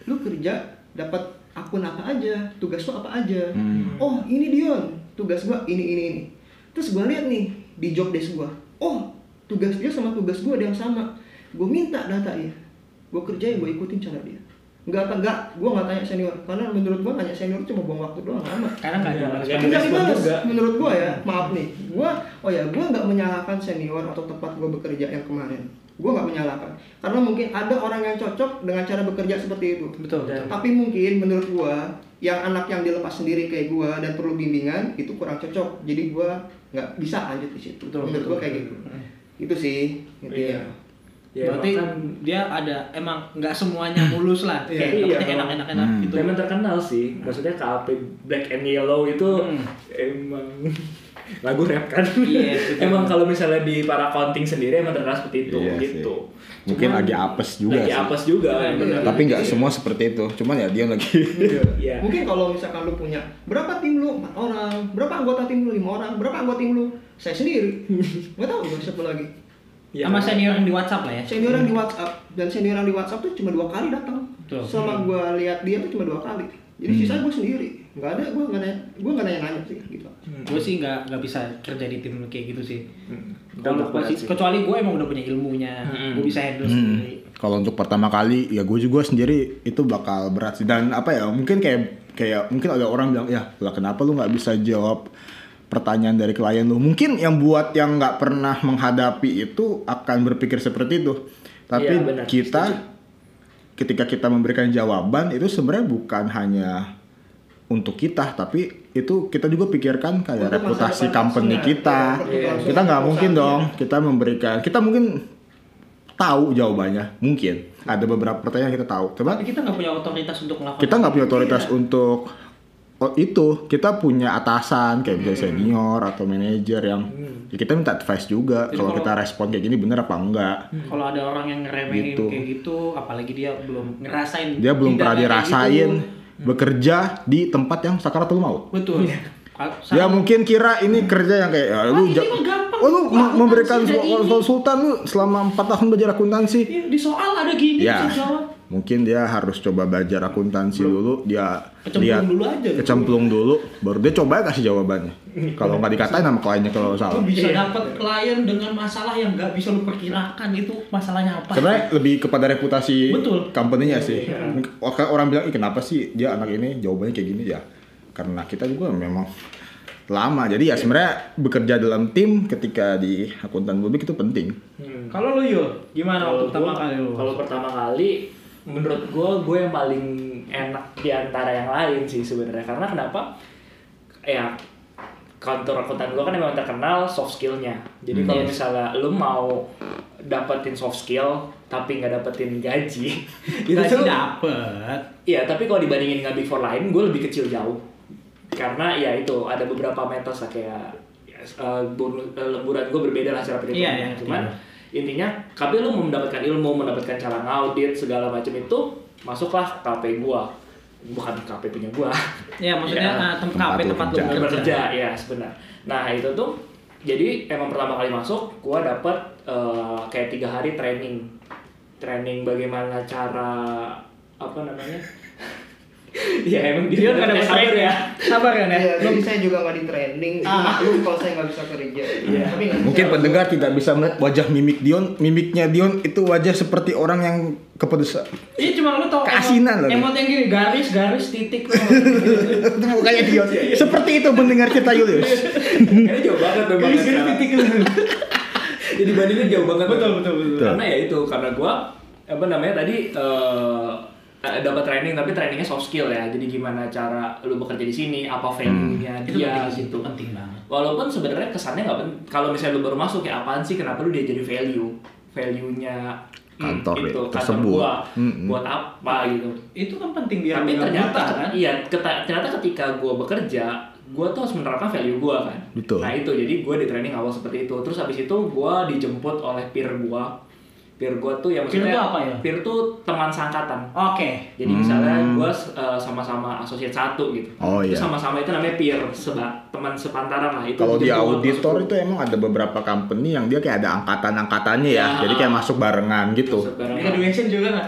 lu kerja dapat akun apa aja, tugas lu apa aja? Hmm. Oh ini Dion, tugas gua ini ini ini. Terus gua lihat nih di job desk gua, oh tugas dia sama tugas gua ada yang sama. Gue minta data ya, gue kerjain, gue ikutin cara dia. nggak nggak gue nggak tanya senior karena menurut gue nanya senior cuma buang waktu doang lama Karena nggak ada Iya, iya. respon dibales. juga. Menurut gua ya, maaf nih. Gua oh ya, gua nggak menyalahkan senior atau tempat gua bekerja yang kemarin. Gua nggak menyalahkan. Karena mungkin ada orang yang cocok dengan cara bekerja seperti itu. Betul. betul. Tapi mungkin menurut gua yang anak yang dilepas sendiri kayak gua dan perlu bimbingan itu kurang cocok. Jadi gua nggak bisa lanjut di situ. Betul, menurut betul. gua kayak gitu. Itu sih intinya. Ya, Berarti emang kan dia ada emang nggak semuanya mulus lah. Iya. Kayak Iya. dapetnya enak-enak-enak Hmm. gitu. Memang terkenal sih, maksudnya KAP Black and Yellow itu Hmm. emang [LAUGHS] lagu rap kan. Iya, [LAUGHS] betul. emang kalau misalnya di para counting sendiri emang terkenal seperti itu Iya sih. gitu. Mungkin Cuman- lagi apes juga Lagi sih. apes juga. Iya, bener. Tapi nggak semua seperti itu. Cuman ya dia lagi. [LAUGHS] Iya. Mungkin kalau misalkan lu punya berapa tim lu empat orang, berapa anggota tim lu lima orang, berapa anggota tim lu saya sendiri, nggak tahu gua siapa lagi. Ya, Sama senior yang di WhatsApp lah ya. senior yang di WhatsApp dan senior yang di WhatsApp tuh cuma dua kali datang Betul. selama gue lihat dia tuh cuma dua kali jadi sisa gue sendiri nggak ada gue nggak nanya gue nggak nanya nanya sih gitu Gue sih nggak nggak bisa kerja di tim kayak gitu sih. Hmm. Kalau gua sih. kecuali gue emang udah punya ilmunya, Hmm. gue bisa handle Hmm. sendiri. Kalau untuk pertama kali ya gue juga sendiri itu bakal berat sih dan apa ya mungkin kayak kayak mungkin ada orang bilang ya lah kenapa lu nggak bisa jawab pertanyaan dari klien lu mungkin yang buat yang nggak pernah menghadapi itu akan berpikir seperti itu tapi Iya, benar. kita ketika kita memberikan jawaban itu sebenarnya bukan hanya untuk kita tapi itu kita juga pikirkan kayak Untuk reputasi company maksudnya, kita ya, kita nggak mungkin perusahaan. dong kita memberikan kita mungkin tahu jawabannya mungkin ada beberapa pertanyaan yang kita tahu coba Tapi kita nggak punya otoritas untuk melakukan. kita nggak punya otoritas Iya. untuk oh, itu kita punya atasan kayak misalnya senior atau manajer yang ya kita minta advice juga Jadi kalau kalau- kita respon kayak gini bener apa enggak Kalau ada orang yang ngeremehin Gitu. kayak gitu, apalagi dia belum ngerasain. dia belum pernah kayak dirasain gitu. bekerja di tempat yang sakaratul maut Betul. ya mungkin kira ini kerja yang kayak ya, lu ini ja- mah gampang. oh, lu memberikan konsultan lu selama 4 tahun belajar akuntansi Iya, di soal ada gini ya bisa jawab. Mungkin dia harus coba belajar akuntansi dulu dia Kecemplung lihat dulu aja dulu. kecemplung dulu baru dia coba kasih jawabannya kalau nggak dikatain sama kliennya kalau salah Lu bisa Iya. dapat klien dengan masalah yang nggak bisa lu perkirakan itu masalahnya apa? sebenarnya lebih kepada reputasi Betul. company-nya sih Orang- orang bilang Ih, kenapa sih dia anak ini jawabannya kayak gini ya karena kita juga memang lama jadi ya sebenarnya bekerja dalam tim ketika di akuntan publik itu penting Hmm. Kalau lu Yul, gimana Kalau waktu pertama kali lu? Kalau pertama kali menurut gue gue yang paling enak di antara yang lain sih sebenarnya karena kenapa ya kantor akuntan gue kan memang terkenal soft skillnya jadi Hmm. kalau Yes. misalnya lu mau dapetin soft skill tapi nggak dapetin gaji [LAUGHS] itu Gaji dapet. Iya, tapi kalau dibandingin dengan Big Four lain, gue lebih kecil jauh. Karena ya itu ada beberapa metode lah kayak ya, eh, bonus eh, lemburan gue berbeda lah secara perhitungan. Iya, iya, Cuman iya. Intinya, tapi lu mau mendapatkan ilmu, mendapatkan cara ngaudit segala macam itu, masuklah KP gue. Bukan KP punya gue. [LAUGHS] Ya maksudnya Ya. nah, tem Tempat KP lu tempat lu kerja. bekerja. bekerja, ya sebenar. Nah itu tuh, jadi emang pertama kali masuk, gue dapet eh, kayak tiga hari training, training bagaimana cara apa namanya? [LAUGHS] ya emang Dia kan ada sabar ya. Sabar kan ya? Iya, jadi saya juga nggak di training Ah. maklum kalau saya nggak bisa kerja Iya. tapi nggak mungkin bisa. pendengar tidak bisa melihat wajah mimik Dion mimiknya Dion itu wajah seperti orang yang kepedesan Iya cuma lu tau Keasinan emot, lagi. emot yang gini garis garis titik [LAUGHS] itu mukanya Dion seperti itu mendengar kita Julius Ini jauh banget memang. garis garis titik. Jadi [LAUGHS] bandingnya jauh banget. Betul, betul, betul. Karena ya itu karena gua apa namanya tadi eh dapat training tapi trainingnya soft skill ya. Jadi gimana cara lu bekerja di sini, apa value-nya Itu dia penting sih, gitu. penting banget. Walaupun sebenarnya kesannya nggak penting. Kalau misalnya lu baru masuk ya apaan sih? Kenapa lu dia jadi value? Value-nya hmm, Kantor itu ya, kantor tersebut. gua Mm-mm. buat apa gitu. Itu kan penting biar Tapi ternyata buta, kan. iya keta- ternyata ketika gue bekerja gue tuh harus menerapkan value gue kan Betul. nah itu jadi gue di training awal seperti itu terus habis itu gue dijemput oleh peer gue peer gue tuh yang Peer maksudnya tuh apa ya? peer tuh teman sangkatan Oke. jadi misalnya Hmm. gue sama-sama asosiat satu gitu Oh, iya. sama-sama itu namanya peer seba teman sepantaran lah itu Kalau di jadi auditor itu emang ada beberapa company yang dia kayak ada angkatan-angkatannya ya. Ya. Jadi kayak masuk barengan gitu. masuk bareng. Graduation juga nggak?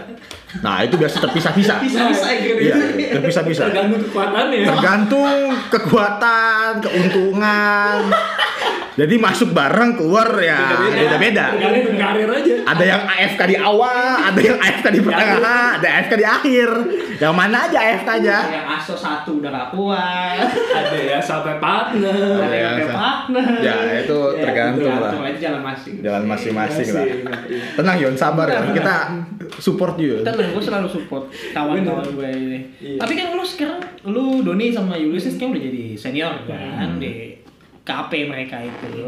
Nah, itu biasa terpisah-pisah. [LAUGHS] Bisa-bisa Iya, graduation. terpisah-pisah. tergantung kekuatannya Tergantung kekuatan, keuntungan. [LAUGHS] Jadi masuk bareng keluar ya beda-beda. Karir aja. Ada yang AFK di awal, ada yang AFK di pertengahan, ada AFK di akhir. Yang mana aja AFK aja. Yang aso satu udah gak kuat. Ada ya sampai partner. Ada yang ya, kayak sa- partner. Ya itu Ya, tergantung lah. Jalan masing. Jalan masing-masing lah. Tenang Yon, sabar Yon. Kita support you. Tenang, gue selalu support kawan-kawan gue ini. Iya. Tapi kan lu sekarang, lu Doni sama Ulysses kan udah jadi senior kan di KP mereka itu.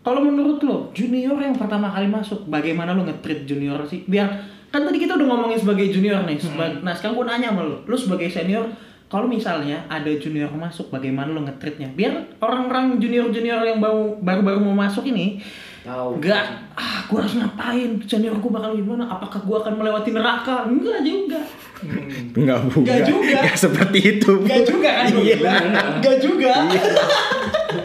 Kalau menurut lo, junior yang pertama kali masuk, bagaimana lo nge-treat junior sih? Biar, kan tadi kita udah ngomongin sebagai junior nih. seba- Nah sekarang gue nanya sama lo, lo sebagai senior, kalau misalnya ada junior masuk, bagaimana lo nge-treatnya? Biar orang-orang junior-junior yang baru- baru-baru mau masuk ini, Tahu. Enggak, ah gue harus ngapain? Senior gue bakal gimana? Apakah gue akan melewati neraka? Enggak juga. Enggak bukan. Nggak juga. Nggak seperti itu. Bu. Enggak juga kan? Iya. Enggak juga. [LAUGHS]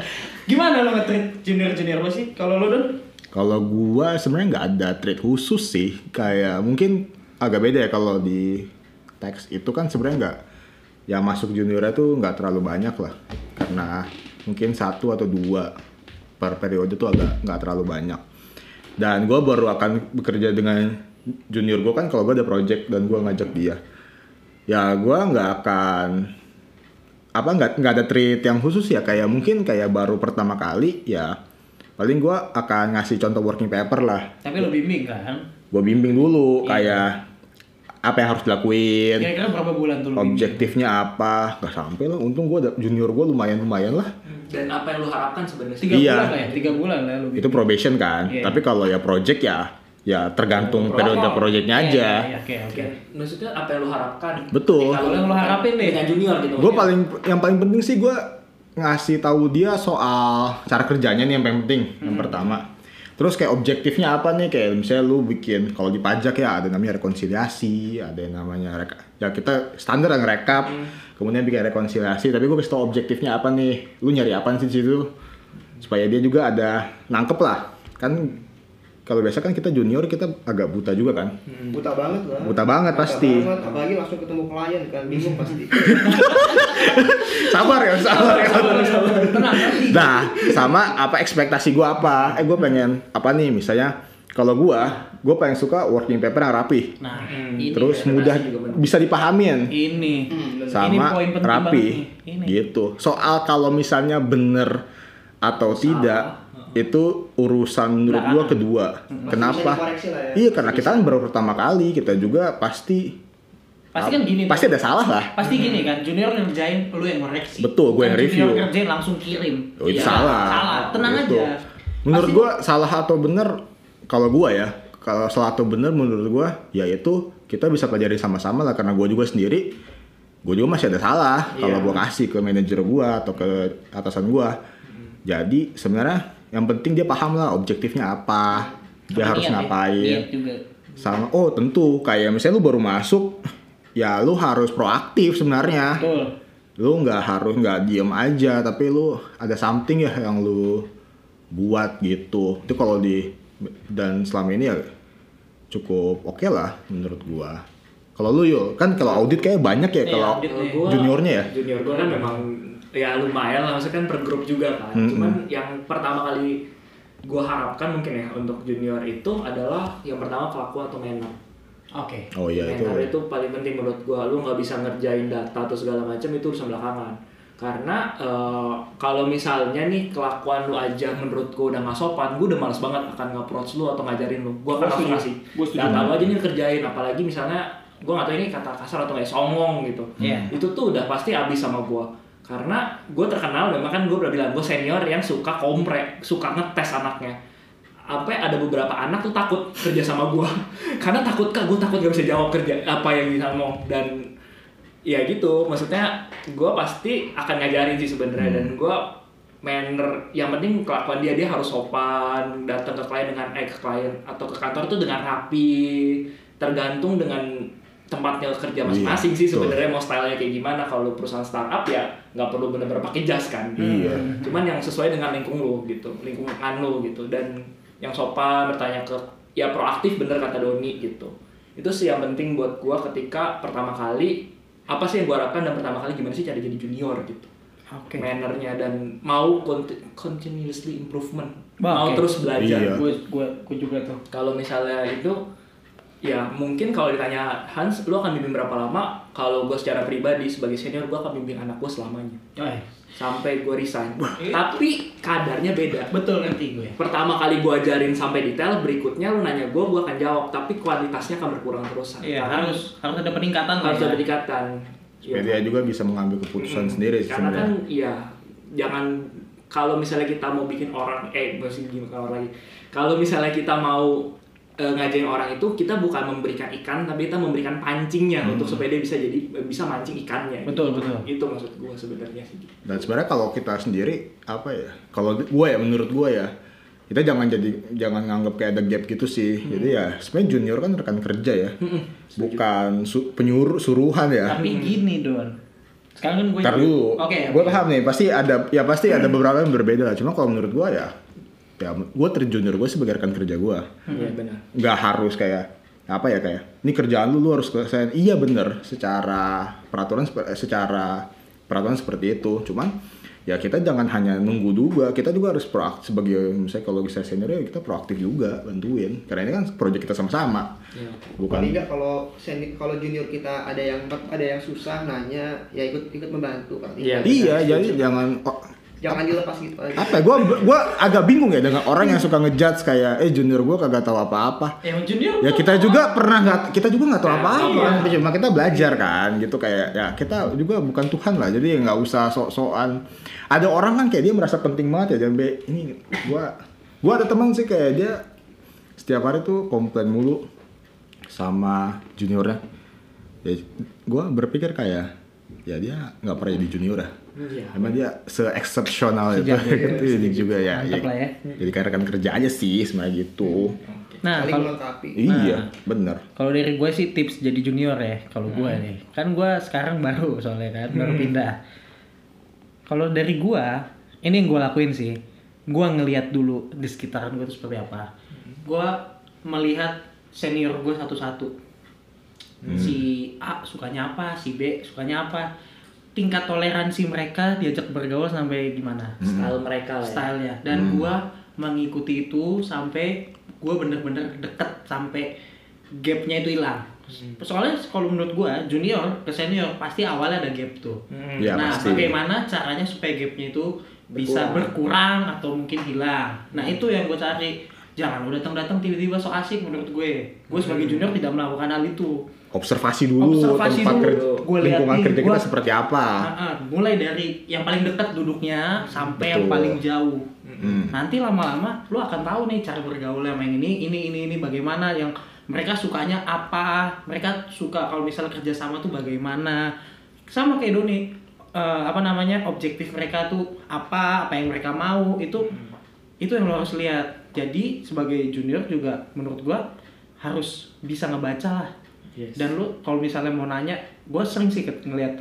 gimana lo nge-treat junior-junior lo sih? Kalau lo Don? Kalau gua sebenarnya nggak ada trade khusus sih. Kayak mungkin agak beda ya kalau di teks itu kan sebenarnya nggak yang masuk juniornya tuh nggak terlalu banyak lah. Karena mungkin satu atau dua per periode tuh agak nggak terlalu banyak. Dan gua baru akan bekerja dengan junior gua kan kalau gua ada project dan gua ngajak dia. Ya gua nggak akan apa nggak nggak ada treat yang khusus ya kayak mungkin kayak baru pertama kali ya paling gua akan ngasih contoh working paper lah Tapi lo bimbing kan? gue bimbing dulu Iya. kayak apa yang harus dilakuin Kira-kira berapa bulan tuh lo bimbing? objektifnya apa nggak sampai lah untung gue junior gue lumayan lumayan lah Dan apa yang lu harapkan sebenarnya? Tiga Iya. bulan lah ya? Tiga bulan lah lo bimbing. itu probation kan Iya. tapi kalau ya project ya ya tergantung periode projectnya Iya, aja iya, Oke, oke. Maksudnya apa yang lu harapkan? Betul. Lu- Yang lu harapin deh. Dengan junior gitu. gue paling yang paling penting sih gue ngasih tahu dia soal cara kerjanya nih yang paling penting yang Hmm. pertama terus kayak objektifnya apa nih kayak misalnya lu bikin kalau di pajak ya ada namanya rekonsiliasi ada yang namanya reka, ya kita standar yang rekap Hmm. kemudian bikin rekonsiliasi tapi gue tau objektifnya apa nih lu nyari apa sih di situ supaya dia juga ada nangkep lah kan kalau biasa kan kita junior kita agak buta juga kan buta banget lah Buta banget pasti. banget, apalagi langsung ketemu klien kan bingung pasti [LAUGHS] sabar ya sabar ya. Nah, sama apa ekspektasi gua apa? Eh, gue pengen apa nih? Misalnya, kalau gua, gue pengen suka working paper yang rapi, Nah, Hmm. ini terus ekspektasi mudah bisa dipahamin, ini Ini sama poin penting rapi. Ini. gitu. Soal kalau misalnya bener atau tidak, itu urusan menurut gua Belakangan. kedua. Masih Kenapa? ya. Iya, karena kita kan baru pertama kali, kita juga pasti Pasti kan gini. pasti tuh. ada salah lah. Pasti gini kan, junior ngerjain, lu yang koreksi. Betul, gue yang review. Junior kerjain langsung kirim. Oh, itu Iya, salah. Salah, tenang Gitu. aja. Menurut gua salah atau benar kalau gua ya, kalau salah atau benar menurut gua ya itu kita bisa pelajari sama-sama lah karena gua juga sendiri gua juga masih ada salah kalau Iya. gua kasih ke manajer gua atau ke atasan gua. Jadi sebenarnya yang penting dia paham lah objektifnya apa, dia Sama harus niat ya, ngapain. Juga. Sama oh tentu. Kayak misalnya lu baru masuk ya lu harus proaktif sebenarnya. Betul. lu nggak harus nggak diem aja tapi lu ada something ya yang lu buat gitu. Itu kalau di dan selama ini ya cukup oke lah menurut gua. Kalau lu yul kan kalau audit kayak banyak ya Iya, kalau juniornya ya? Junior gua kan memang ya lumayan lah, maksudnya kan per grup juga kan. Mm-mm. Cuman yang pertama kali gua harapkan mungkin ya untuk junior itu adalah yang pertama kelakuan atau manner. Oke. oh iya itu Mentor itu paling penting menurut gua. Lu nggak bisa ngerjain data atau segala macam itu urusan belakangan. Karena eh, kalau misalnya nih kelakuan lu aja menurut gua udah nggak sopan, gua udah males banget akan nge-approach lu atau ngajarin lu. Gua akan langsung setuju. Data lu aja nih kerjain, apalagi misalnya gua nggak tahu ini kata kasar atau kayak songong gitu. Iya. Itu tuh udah pasti habis sama gua. Karena gue terkenal memang kan gue udah bilang gue senior yang suka kompre, suka ngetes anaknya. Sampai ada beberapa anak tuh takut kerja sama gua. [LAUGHS] Karena takut kak gue takut gak bisa jawab kerja apa yang bisa ngomong. Dan ya gitu maksudnya gua pasti akan ngajarin sih sebenarnya. Dan gua manner yang penting kelakuan dia dia harus sopan datang ke klien dengan eh ke klien atau ke kantor tuh dengan rapi tergantung dengan tempatnya kerja masing-masing sih betul. sebenarnya mau stylenya kayak gimana kalau lu perusahaan startup ya nggak perlu bener-bener pakai jas kan Iya. cuman yang sesuai dengan lingkung lu gitu lingkungan lu gitu dan yang sopan bertanya ke ya proaktif bener kata Doni gitu itu sih yang penting buat gua ketika pertama kali apa sih yang gua harapkan dan pertama kali gimana sih cara jadi junior gitu Oke. mannernya dan mau conti- continuously improvement Wah, mau terus belajar Iya. Gue gue gue juga tuh. kalau misalnya itu ya mungkin kalau ditanya Hans lu akan bimbing berapa lama? Kalau gue secara pribadi sebagai senior gue akan bimbing anak gue selamanya. Eh, sampai gue resign. Tapi kadarnya beda. Betul ngerti gue. pertama kali gue ajarin sampai detail berikutnya lu nanya gue gue akan jawab. Tapi kualitasnya akan berkurang terus Iya, Karena harus harus ada peningkatan lah harus ya. ada peningkatan. Supaya Iya. dia juga bisa mengambil keputusan sendiri sih karena kan iya jangan kalau misalnya kita mau bikin orang eh masih gimana orang lagi. Kalau misalnya kita mau eh, ngajarin orang itu kita bukan memberikan ikan tapi kita memberikan pancingnya untuk supaya dia bisa jadi bisa mancing ikannya Betul, gitu. betul. itu maksud gue sebenarnya sih Dan sebenarnya kalau kita sendiri apa ya? Kalau gue ya menurut gue ya kita jangan jadi jangan nganggap kayak ada gap gitu sih. Hmm. Jadi ya sebenarnya junior kan rekan kerja ya, bukan su- penyuruh suruhan ya. Tapi gini Don. Sekarang kan gue Ntar dulu, Oke. gue paham nih. Pasti ada, ya pasti ada beberapa yang berbeda lah. Cuma kalau menurut gue ya, ya gue terjunior gue sebagai rekan kerja gue. iya benar Nggak harus kayak apa ya kayak ini kerjaan lu lu harus selesai. Iya bener, secara peraturan eh, secara peraturan seperti itu. Cuman ya kita jangan hanya nunggu juga. Kita juga harus proaktif sebagai misalnya kalau bisa senior ya kita proaktif juga bantuin. Karena ini kan proyek kita sama-sama. Iya. Bukan nggak kalau seni kalau junior kita ada yang ada yang susah nanya ya ikut ikut membantu kali. Iya. Iya, jadi jangan oh, Jangan dilepas gitu aja. apa ya? Gua gua agak bingung ya dengan orang yang suka ngejudge kayak eh junior gua kagak tahu apa-apa. Yang junior ya kita juga pernah nggak kita juga nggak tahu Nah, apa-apa. iya. cuma kita belajar kan gitu kayak ya kita juga bukan Tuhan lah jadi nggak usah sok-sokan. Ada orang kan kayak dia merasa penting banget ya dan be ini gua gua ada teman sih kayak dia setiap hari tuh komplain mulu sama juniornya. Ya gua berpikir kayak ya dia nggak pernah jadi junior ya Iya. Emang dia se-exceptional itu, ya. itu jadi juga ya, ya, ya. jadi kayak rekan kerja aja sih sebenarnya gitu. Nah, Saling kalau. Iya, bener. kalau dari gue sih tips jadi junior ya. Kalau gue nih, kan gue sekarang baru soalnya kan baru pindah. Kalau dari gue, ini yang gue lakuin sih. Gue ngelihat dulu di sekitaran gue itu seperti apa. Gue melihat senior gue satu-satu. Si A sukanya apa, si B sukanya apa. Tingkat toleransi mereka diajak bergaul sampai gimana. style mereka lah ya. stylenya dan gua mengikuti itu sampai gua bener-bener deket sampai gapnya itu hilang. Soalnya kalau menurut gua junior ke senior pasti awalnya ada gap tuh. Hmm. Iya, nah pasti. bagaimana caranya supaya gapnya itu bisa berkurang. atau mungkin hilang? Nah itu yang gue cari. Jangan lu datang-datang tiba-tiba so asik menurut gue. Gue sebagai junior tidak melakukan hal itu Observasi dulu Observasi tempat dulu. kerja, Gua lingkungan kerja kita gua- seperti apa. Ah, ah, mulai dari yang paling dekat duduknya sampai yang Betul. paling jauh Hmm. nanti lama-lama lu akan tahu nih cara bergaul yang yang ini ini ini ini bagaimana yang mereka sukanya apa mereka suka kalau misalnya kerjasama tuh bagaimana sama kayak Doni eh, apa namanya objektif mereka tuh apa apa yang mereka mau itu itu yang lo harus lihat jadi sebagai junior juga menurut gua harus bisa ngebaca lah Yes. dan lu kalau misalnya mau nanya gue sering sih ngeliat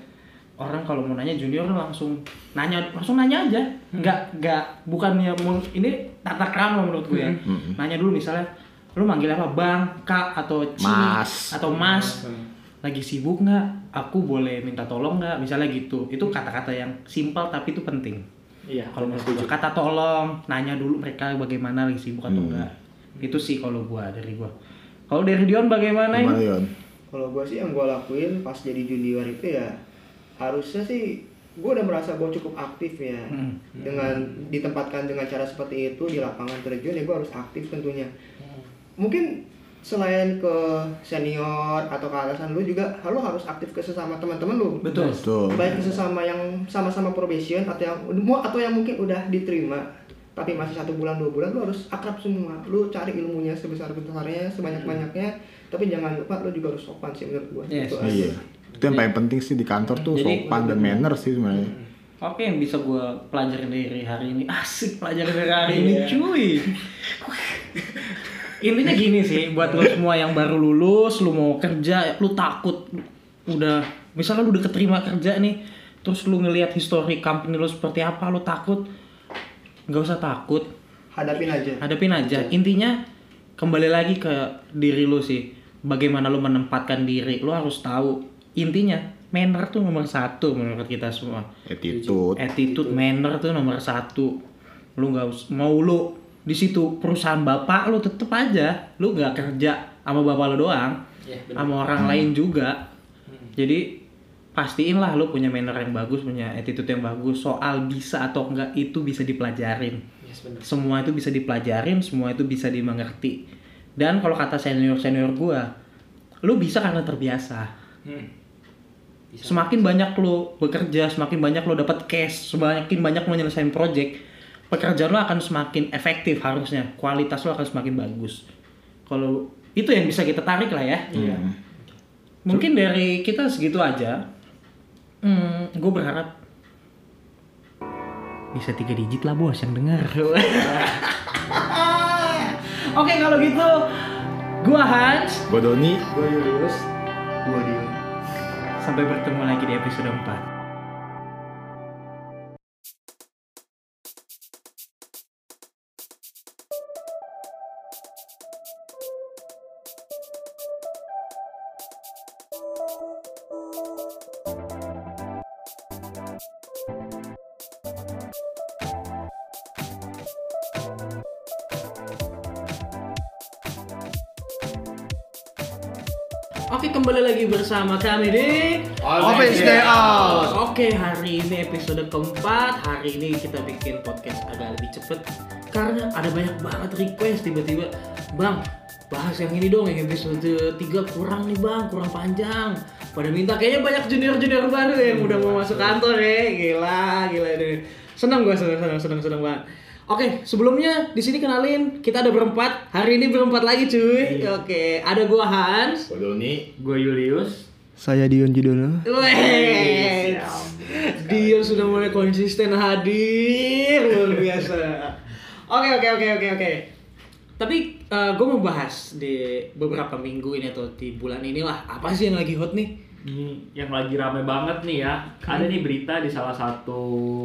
orang kalau mau nanya junior langsung nanya langsung nanya aja nggak nggak bukannya mau ini tata krama menurut gue ya Hmm. nanya dulu misalnya lu manggil apa bang kak atau ci Mas. atau mas Hmm. lagi sibuk nggak aku boleh minta tolong nggak misalnya gitu itu kata-kata yang simpel tapi itu penting Iya. kalau menurut gue kata tolong nanya dulu mereka bagaimana lagi sibuk atau Hmm. enggak itu sih kalau gua dari gua kalau dari Dion bagaimana ini? Kalau gue sih yang gue lakuin pas jadi junior itu ya harusnya sih gue udah merasa gue cukup aktif ya. Hmm. dengan ditempatkan dengan cara seperti itu di lapangan terjun ya gue harus aktif tentunya. Mungkin selain ke senior atau ke atasan lu juga lu harus aktif ke sesama teman-teman lu. Betul. Betul. baik ke sesama yang sama-sama probation atau yang mau atau yang mungkin udah diterima tapi masih satu bulan dua bulan lu harus akrab semua lu cari ilmunya sebesar besarnya sebanyak banyaknya tapi jangan lupa lu juga harus sopan sih menurut gua Yes. Itu aja. Iya. Itu yang paling penting sih di kantor tuh Jadi- sopan dan manner sih sebenarnya. Oke yang bisa gue pelajarin dari hari ini Asik pelajarin dari hari ini cuy Intinya gini sih Buat lo semua yang baru lulus Lu mau kerja Lu takut Udah Misalnya lu udah keterima kerja nih Terus lu ngelihat history company lu seperti apa Lu takut Gak usah takut. Hadapin aja. Hadapin aja. Intinya Kembali lagi ke diri lu sih. Bagaimana lu menempatkan diri Lu harus tahu. Intinya manner tuh nomor satu menurut kita semua. Attitude. Attitude manner tuh nomor satu. Lu nggak mau lu di situ perusahaan bapak lu tetep aja. Lu nggak kerja sama bapak lu doang. Iya, sama orang lain juga. Jadi pastiin lah lu punya manner yang bagus punya attitude yang bagus soal bisa atau enggak itu bisa dipelajarin Yes, benar. semua itu bisa dipelajarin semua itu bisa dimengerti dan kalau kata senior senior gua lu bisa karena terbiasa Hmm. Bisa. semakin banyak lo bekerja, semakin banyak lo dapat cash, semakin banyak lo nyelesain project, pekerjaan lo akan semakin efektif harusnya, kualitas lo akan semakin bagus. Kalau itu yang bisa kita tarik lah ya. Iya. Mungkin dari kita segitu aja. Hmm, gue berharap bisa tiga digit lah bos yang dengar. [LAUGHS] Oke kalau gitu, gua Hans. gue Doni Gue Julius. Gua dia. Sampai bertemu lagi di episode 4. Bersama kami di Office Day Out. Oke hari ini episode keempat. Hari ini kita bikin podcast agak lebih cepet Karena ada banyak banget request. Tiba-tiba Bang bahas yang ini dong yang episode 3 kurang nih bang kurang panjang. Pada minta kayaknya banyak junior-junior baru yang udah mau masuk kantor ya. Gila gila ini. Senang gue senang senang senang senang banget Oke, sebelumnya di sini kenalin kita ada berempat. Hari ini berempat lagi cuy. Oke, ada gua Hans. gue Doni Gue Julius. Saya Dion Judono. Weh, dia sudah mulai konsisten hadir luar biasa. Oke oke oke oke oke. Tapi gue mau bahas di beberapa minggu ini atau di bulan inilah apa sih yang lagi hot nih? Ini yang lagi rame banget nih ya. Ada nih berita di salah satu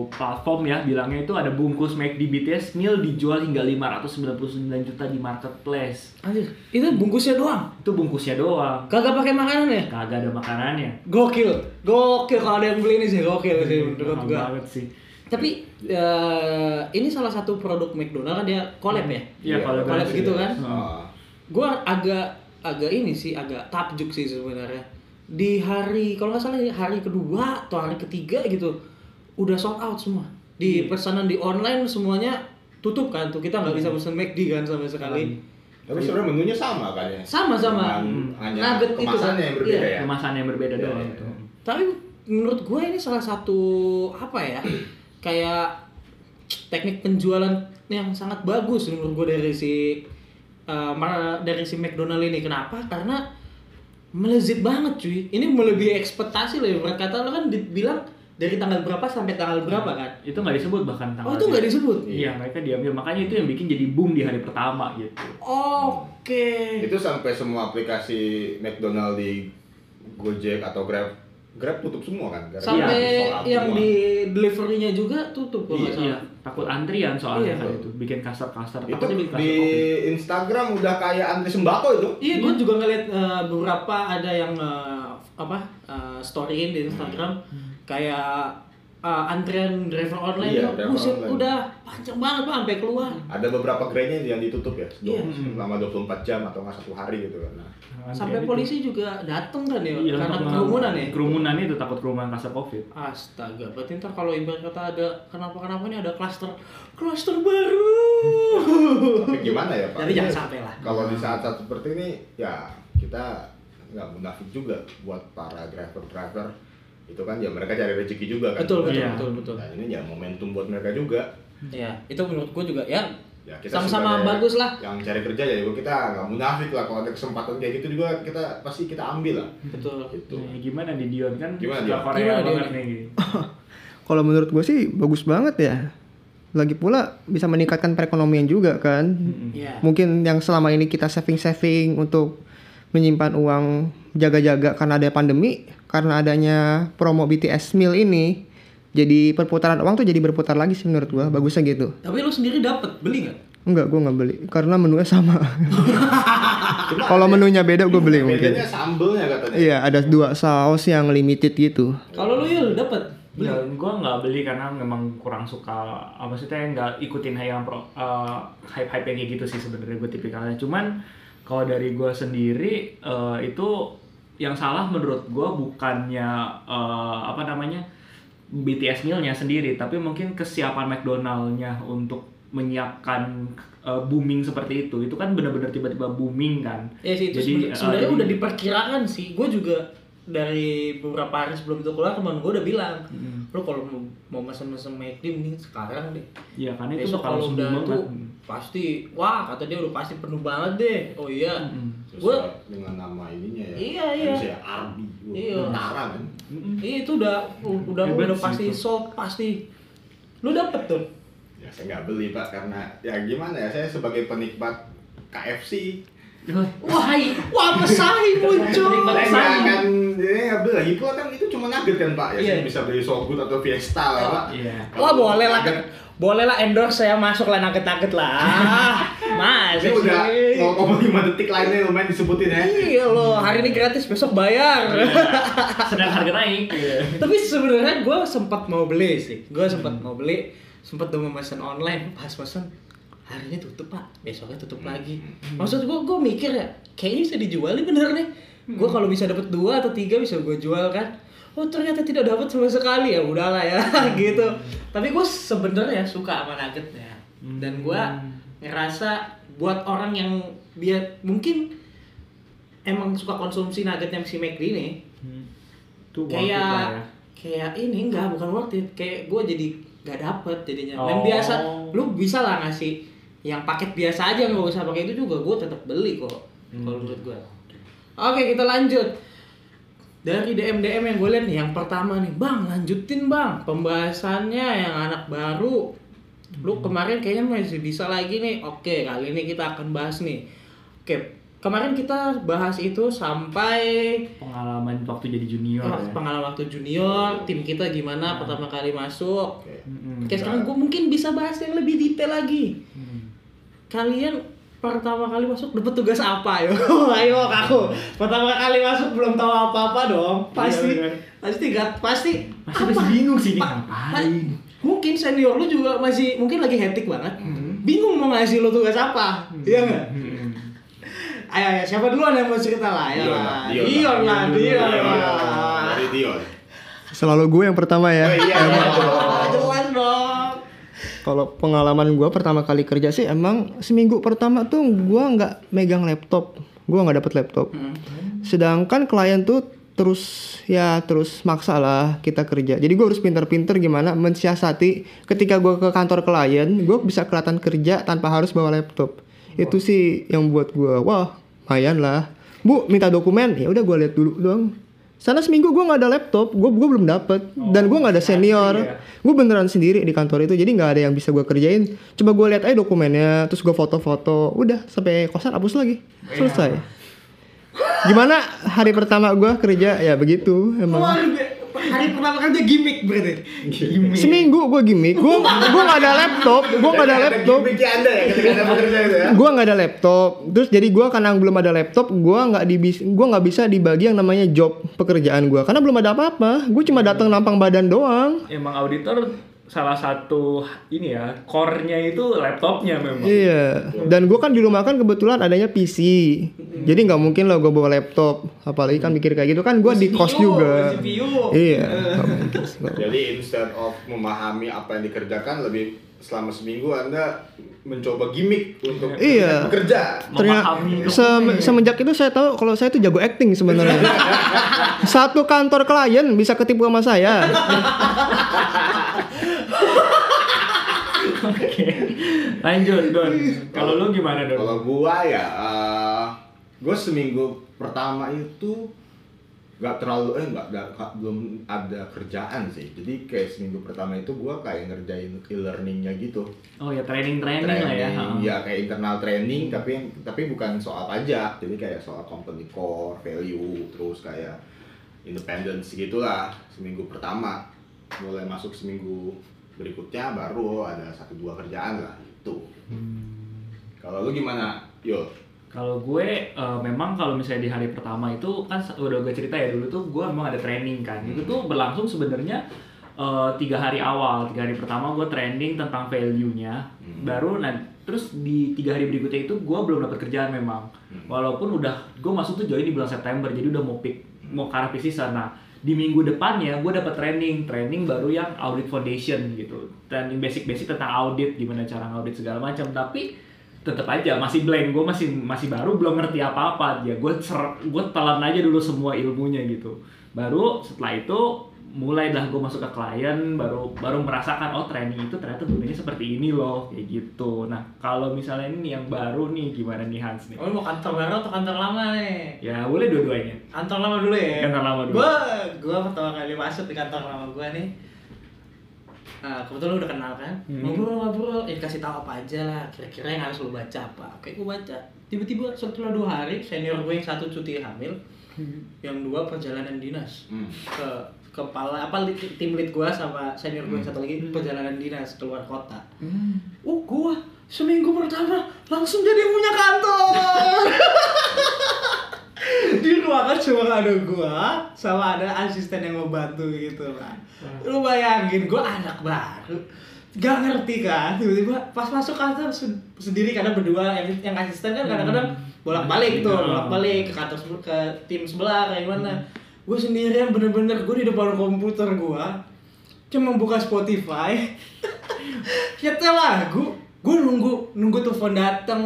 platform ya bilangnya itu ada bungkus McD BTS meal dijual hingga 599 juta di marketplace. Anjir, itu bungkusnya doang. Itu bungkusnya doang. Kagak pakai makanan ya? Kagak ada makanannya. Gokil, gokil kalau ada yang beli ini sih gokil sih menurut Mahal gua. banget sih. Tapi eh, ini salah satu produk McDonald kan dia collab ya? Iya, kalau collab versi- gitu kan? Ah, Gua agak agak ini sih agak takjub sih sebenarnya. Di hari kalau nggak salah ya, hari kedua atau hari ketiga gitu udah sold out semua. Di pesanan di online semuanya tutup kan tuh kita nggak bisa pesen McD kan sama sekali. tapi sebenarnya menunya sama kan ya Sama-sama. Cuman hanya Nugget itu kan. kemasannya yang berbeda Iya. ya Kemasan yang berbeda Iya, doang iya, itu. iya. Tapi menurut gue ini salah satu apa ya kayak teknik penjualan yang sangat bagus menurut gue dari si uh, dari si McDonald ini. Kenapa? Karena melezit banget cuy. Ini melebihi ekspektasi loh. Ibarat kata lo kan dibilang dari tanggal berapa sampai tanggal berapa kan? Itu nggak disebut bahkan Oh itu nggak disebut. Iya mereka diambil makanya itu yang bikin jadi boom di hari pertama gitu. Oke. itu sampai semua aplikasi McDonald di Gojek atau Grab Grab tutup semua kan Gara-gara Sampai out yang semua. di deliverynya juga tutup kalau Iya, salah. takut antrian soalnya Iya. kan itu bikin kasar-kasar. itu bikin di kasar covid. Instagram udah kayak antri sembako itu Iya, gue juga ngeliat eh, beberapa ada yang eh, apa uh, storyin di Instagram kayak eh, antrian driver online Iya, driver buset, online. udah panjang banget pak sampai keluar. ada beberapa gerainya yang ditutup ya Iya. selama 24 jam atau nggak satu hari gitu kan nah, Antrian Sampai itu. polisi juga dateng kan ya Iya, karena kerumunan ya. Kerumunan itu takut kerumunan kasar covid. Astaga, berarti ntar kalau ibarat kata ada kenapa-kenapa ini ada klaster klaster baru. [LAUGHS] tapi gimana ya pak Jadi jangan sampai lah. kalau di saat-saat seperti ini ya kita nggak munafik juga buat para driver-driver itu kan ya mereka cari rezeki juga kan Betul betul Iya. betul betul. nah ini ya momentum buat mereka juga Ya, itu menurut gue juga ya ya kita sama-sama bagus lah. yang cari kerja ya juga kita nggak munafik lah kalau ada kesempatan kayak gitu juga kita pasti kita ambil lah Betul. gitu Nah, gimana nih Dion kan Gimana, Dion? Korea Gimana, banget Dion? nih. [LAUGHS] Kalau menurut gue sih bagus banget ya. Lagi pula bisa meningkatkan perekonomian juga kan. Iya. Mungkin yang selama ini kita saving-saving untuk menyimpan uang jaga-jaga karena ada pandemi, karena adanya promo BTS meal ini, jadi perputaran uang tuh jadi berputar lagi sih menurut gua. Bagusnya gitu. Tapi lu sendiri dapat beli nggak? Enggak, gue nggak beli karena menunya sama. [LAUGHS] Kalau menunya beda gue beli mungkin. Bedanya sambelnya katanya. Iya, ada dua saus yang limited gitu. Kalau lu yul dapat beli. Ya, gue nggak beli karena memang kurang suka apa sih teh nggak ikutin yang pro hype hype kayak gitu sih sebenarnya gue tipikalnya cuman kalau dari gue sendiri eh, itu yang salah menurut gue bukannya eh, apa namanya BTS mealnya sendiri tapi mungkin kesiapan McDonald-nya untuk menyiapkan eh, booming seperti itu itu kan benar-benar tiba-tiba booming kan Ya sih itu Jadi, sebenarnya jadi- udah diperkirakan sih. Gue juga dari beberapa hari sebelum itu keluar teman gue udah bilang, Hmm. lu kalau mau, mau mesen-mesen McD mending sekarang deh. Iya karena itu Besok kalau udah booming tuh banget. pasti, wah kata dia udah pasti penuh banget deh. Oh iya, Mm-mm. gue dengan nama ininya ya. Iya, iya. Bisa ya Arby. Iya. Tentara kan. Iya itu udah udah Hebat udah pasti itu. sold pasti. Lu dapet tuh. Ya saya nggak beli pak karena ya gimana ya saya sebagai penikmat KFC Wah, wah pesaing muncul. saya nggak akan dia nggak beli. Lagi pula kan itu cuma nugget kan pak? Ya Iya. bisa beli Sogut atau Fiesta lah pak. Iya. Wah boleh lah, boleh lah endorse saya masuk lah nugget-nugget lah. Mas, ini udah 0,5 detik lainnya lumayan disebutin ya. Iya loh, hari ini gratis, besok bayar. sedang harga naik. Tapi sebenarnya gue sempat mau beli sih. Gue sempat mau beli, sempat udah memesan online, pas pesan hari ini tutup pak, besoknya tutup lagi. Maksud gue, gue mikir ya, kayaknya bisa dijual nih bener nih. Gue kalau bisa dapat dua atau tiga bisa gue jual kan. Oh ternyata tidak dapat sama sekali ya udahlah ya [LAUGHS] gitu. Tapi gue sebenarnya suka sama nuggetnya dan gue ngerasa buat orang yang dia mungkin emang suka konsumsi nuggetnya si McD Tuh it lah kayak ya. kayak ini enggak bukan worth it kayak gue jadi nggak dapet jadinya dan Oh. biasa lu bisa lah ngasih yang paket biasa aja nggak usah pakai itu juga gue tetap beli kok kalau Hmm. menurut gue oke kita lanjut dari DM DM yang gue lihat nih yang pertama nih bang lanjutin bang pembahasannya yang anak baru lu Hmm. kemarin kayaknya masih bisa lagi nih oke kali ini kita akan bahas nih oke kemarin kita bahas itu sampai pengalaman waktu jadi junior Oh, ya. pengalaman waktu junior, tim kita gimana pertama kali masuk. Oke. Oke, sekarang gue mungkin bisa bahas yang lebih detail lagi. Mm. Kalian pertama kali masuk dapat tugas apa yo? [LAUGHS] Ayo aku. Pertama kali masuk belum tahu apa-apa dong. Pasti Iya, pasti gak pasti Masih masih bingung sih ini Pa- ngapain. Mungkin senior lu juga masih mungkin lagi hektik banget. Hmm. Bingung mau ngasih lu tugas apa. Iya enggak? Mm-mm. Ayo, ayo, siapa duluan yang mau cerita lah? Ayo Dion lah. Dion Dion lah. Dion Dion, lah. Dion Selalu gue yang pertama ya. oh iya Ah, iya. Dong. Kalau pengalaman gue pertama kali kerja sih emang seminggu pertama tuh gue nggak megang laptop, gue nggak dapet laptop. Sedangkan klien tuh terus ya terus maksa lah kita kerja. Jadi gue harus pinter-pinter gimana mensiasati ketika gue ke kantor klien, gue bisa kelihatan kerja tanpa harus bawa laptop. Itu sih yang buat gue wah lumayan lah. Bu minta dokumen ya udah gue lihat dulu doang. Sana seminggu gue nggak ada laptop, gue gue belum dapet dan gue nggak ada senior. ya. Gue beneran sendiri di kantor itu, jadi nggak ada yang bisa gue kerjain. Coba gue lihat aja dokumennya, terus gue foto-foto, udah sampai kosan hapus lagi, selesai. Gimana hari pertama gue kerja ya begitu emang. Luar hari pertama kerja gimmick berarti. Seminggu gue gimmick, gue gue nggak ada laptop, gue nggak ada laptop, Gimmick anda ya ketika anda bekerja itu ya gue nggak ada laptop. Terus jadi gue karena belum ada laptop, gue nggak di gue nggak bisa dibagi yang namanya job pekerjaan gue, karena belum ada apa-apa. Gue cuma datang nampang badan doang. Emang auditor salah satu ini ya core-nya itu laptopnya memang. Iya, dan gue kan di rumah kan kebetulan adanya PC, jadi nggak mungkin lah gue bawa laptop, apalagi kan mikir kayak gitu kan gue di kos juga. CPU. Iya, mungkin [LAUGHS] Jadi instead of memahami apa yang dikerjakan lebih selama seminggu anda mencoba gimmick untuk Iya. bekerja. Ternyata Memahami se- semenjak itu saya tahu kalau saya tuh jago acting sebenarnya. [LAUGHS] Satu kantor klien bisa ketipu sama saya. [LAUGHS] Oke. Lanjut Don. Kalau lu gimana Don? Kalau gua ya, eh, gua seminggu pertama itu nggak terlalu eh nggak belum ada kerjaan sih. Jadi kayak seminggu pertama itu gua kayak ngerjain e-learningnya gitu. Oh ya training training lah ya. Training, ya kayak internal training tapi tapi bukan soal pajak. Jadi kayak soal company core, value, terus kayak independence gitulah seminggu pertama. Mulai masuk seminggu berikutnya baru ada satu dua kerjaan lah itu. Kalau lu gimana, Yul? Kalau gue eh, memang kalau misalnya di hari pertama itu kan udah gue cerita ya dulu tuh gue emang ada training kan. Itu tuh berlangsung sebenarnya eh, tiga hari awal. Tiga hari pertama gue training tentang value-nya. Baru nah terus di tiga hari berikutnya itu gue belum dapat kerjaan memang. Walaupun udah gue masuk tuh join di bulan September jadi udah mau pick mau ke arah peak season. Nah di minggu depannya gue dapat training training baru yang audit foundation gitu. Training basic-basic tentang audit gimana cara ngaudit segala macam tapi tetap aja masih blank. Gue masih masih baru belum ngerti apa-apa. Ya gue gue telan aja dulu semua ilmunya gitu. Baru setelah itu mulai dah gue masuk ke klien baru baru merasakan oh training itu ternyata gunanya seperti ini loh kayak gitu nah kalau misalnya ini yang baru nih gimana nih Hans nih Oh, mau kantor baru atau kantor lama nih? ya boleh dua-duanya Kantor lama dulu ya. Kantor lama dulu. Gua gua pertama kali masuk di kantor lama gua nih. Nah, kebetulan lu udah kenal kan? Hmm. Ngobrol-ngobrol, ya dikasih tahu apa aja lah, kira-kira yang harus lu baca apa. Oke, gua baca. Tiba-tiba setelah dua hari, senior gue yang satu cuti hamil, yang dua perjalanan dinas Hmm. ke kepala apa tim lead gua sama senior gue yang satu lagi perjalanan dinas keluar kota. Oh, gua seminggu pertama langsung jadi punya kantor. [LAUGHS] di ruangan cuma ada gua sama ada asisten yang membantu gitu kan lu bayangin gua anak baru. Gak ngerti kan tiba-tiba pas masuk kantor sen- sendiri karena berdua yang yang asisten kan kadang-kadang bolak-balik tuh Hmm. bolak-balik ke kantor ke tim sebelah kayak gimana gue sendirian bener-bener gue di depan komputer gua cuma buka Spotify. Nyetel lagu gue nunggu nunggu telepon dateng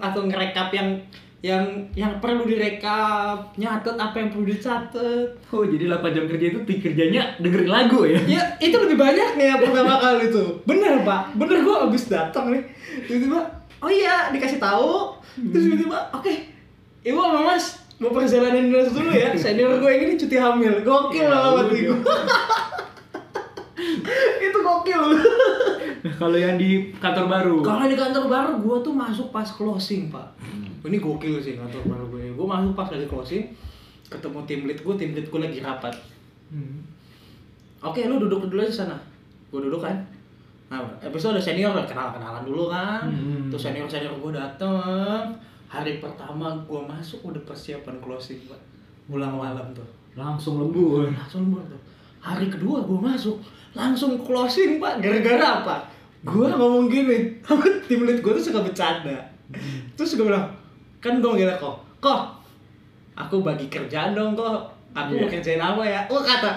atau ngerekap yang yang yang perlu direkap nyatet apa yang perlu dicatat oh jadi 8 jam kerja itu kerjanya dengerin lagu ya? Ya itu lebih banyak nih yang pertama [LAUGHS] kali itu bener pak. Bener gue abis datang nih. Tiba-tiba oh iya dikasih tahu. Terus tiba-tiba oke ibu sama mas mau perjalanan dinas dulu ya [LAUGHS] senior gue ini cuti hamil gokil Ya, lah udah. gue [LAUGHS] itu gokil Nah, kalau yang di kantor baru Kalau di kantor baru gue tuh masuk pas closing pak. Ini gokil sih kantor baru gue. Gue masuk pas lagi closing, ketemu tim lead gue, tim lead gue lagi rapat. Hmm. Oke, lu duduk dulu aja sana. Gue duduk kan. Nah, episode ada senior lah, kenal-kenalan dulu kan. Hmm. Terus senior-senior gue dateng. Hari pertama gue masuk udah persiapan closing pak. Pulang malam tuh. langsung lembur. Langsung lembur tuh. Hari kedua gue masuk langsung closing pak. Gara-gara apa? Gue ngomong gini tim lead gue tuh suka bercanda. Terus gue bilang kan gue manggilnya kok. Kok? Aku bagi kerjaan dong kok. Aku mau Iya. kerjain apa ya? Oh kata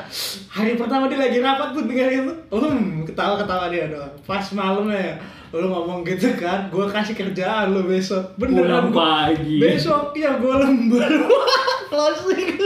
hari pertama dia lagi rapat tuh dengerin tuh. Um ketawa-ketawa dia doang. Pas malamnya lu ngomong gitu kan gue kasih kerjaan lu besok. Beneran Pulang gua- pagi. besok ya gue lembur. [LAUGHS] Closing.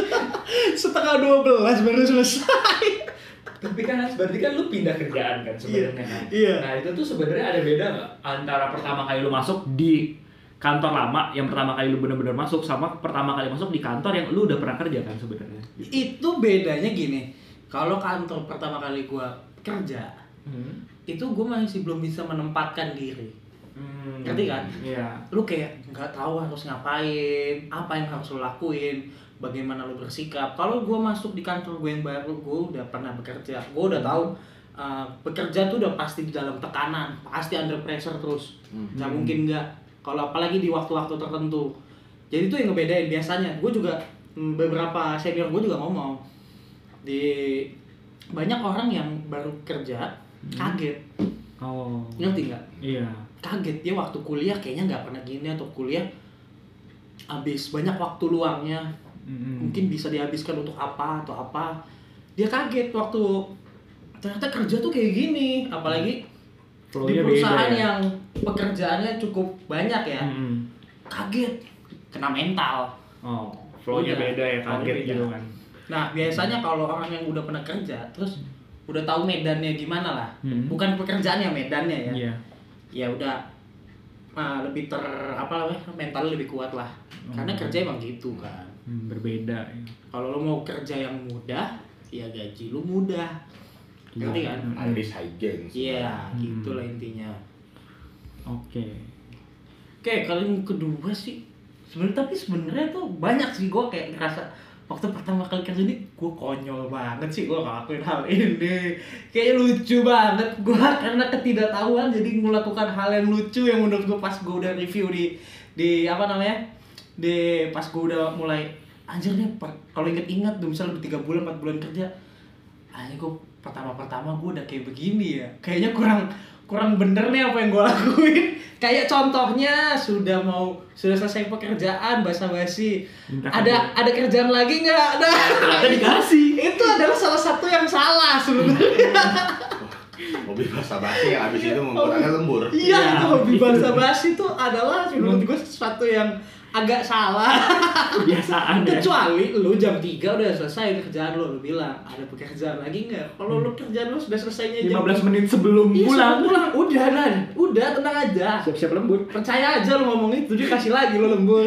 Setengah dua belas baru selesai. Tapi kan berarti kan lu pindah kerjaan kan sebenarnya kan Iya. nah itu tuh sebenarnya ada beda nggak antara pertama kali lu masuk di kantor lama yang pertama kali lu bener-bener masuk sama pertama kali masuk di kantor yang lu udah pernah kerja kan sebenarnya? Itu bedanya gini kalau kantor pertama kali gue kerja itu gue masih belum bisa menempatkan diri. Hmm. Ngerti kan? iya. Lu kayak nggak tahu harus ngapain apa yang harus lu lakuin bagaimana lu bersikap. Kalau gue masuk di kantor gue yang baru gue udah pernah bekerja. Gue udah tahu uh, bekerja tuh udah pasti di dalam tekanan pasti under pressure terus. Nggak mungkin nggak. Kalau apalagi di waktu-waktu tertentu. Jadi itu yang ngebedain biasanya gue juga mm, beberapa senior gue juga ngomong di banyak orang yang baru kerja kaget. Oh. Ngerti nggak? Iya. Kaget. Dia waktu kuliah kayaknya nggak pernah gini atau kuliah habis banyak waktu luangnya. Mm-mm. mungkin bisa dihabiskan untuk apa atau apa. Dia kaget waktu ternyata kerja tuh kayak gini. Apalagi di Flow-nya perusahaan beda ya? yang pekerjaannya cukup banyak ya. Mm-mm. kaget. Kena mental. Oh flow-nya Udah, beda ya kaget gitu kan. Nah biasanya kalau orang yang udah pernah kerja terus udah tahu medannya gimana lah Hmm. bukan pekerjaannya medannya ya iya ya udah ah, lebih ter apa namanya mental lebih kuat lah karena Hmm. kerja emang gitu kan Hmm, berbeda ya. kalau lo mau kerja yang mudah ya gaji lu mudah ngerti kan Hmm. Alice Hygiene. iya Hmm. gitulah intinya oke oke kalau yang kedua sih sebenarnya tapi sebenarnya tuh banyak sih gue kayak ngerasa waktu pertama kali kerja ini gue konyol banget sih gue ngelakuin hal ini. Kayaknya lucu banget. Gue karena ketidaktahuan jadi melakukan hal yang lucu yang menurut gue pas gue udah review di di apa namanya di pas gue udah mulai anjir nih kalau inget-inget tuh misalnya tiga bulan empat bulan kerja anjir gue pertama-pertama gue udah kayak begini ya. Kayaknya kurang kurang bener nih apa yang gue lakuin. [LAUGHS] Kayak contohnya sudah mau sudah selesai pekerjaan basa-basi. Minta ada ada kerjaan lagi nggak? Ada [LAUGHS] Ternyata dikasih. itu adalah salah satu yang salah sebenarnya. [LAUGHS] Hobi bahasa basi yang habis itu membuat anda lembur. iya hobi basa-basi itu adalah menurut gue sesuatu yang agak salah [LAUGHS] Kebiasaan ya. kecuali lu jam 3 udah selesai kerjaan lu lu bilang ada pekerjaan lagi nggak kalau lu kerjaan lu sudah selesainya jam 15 menit sebelum Iya, pulang. sebelum pulang udah dan udah tenang aja Siap-siap lembur. percaya aja lu ngomong itu dia kasih lagi lu lembur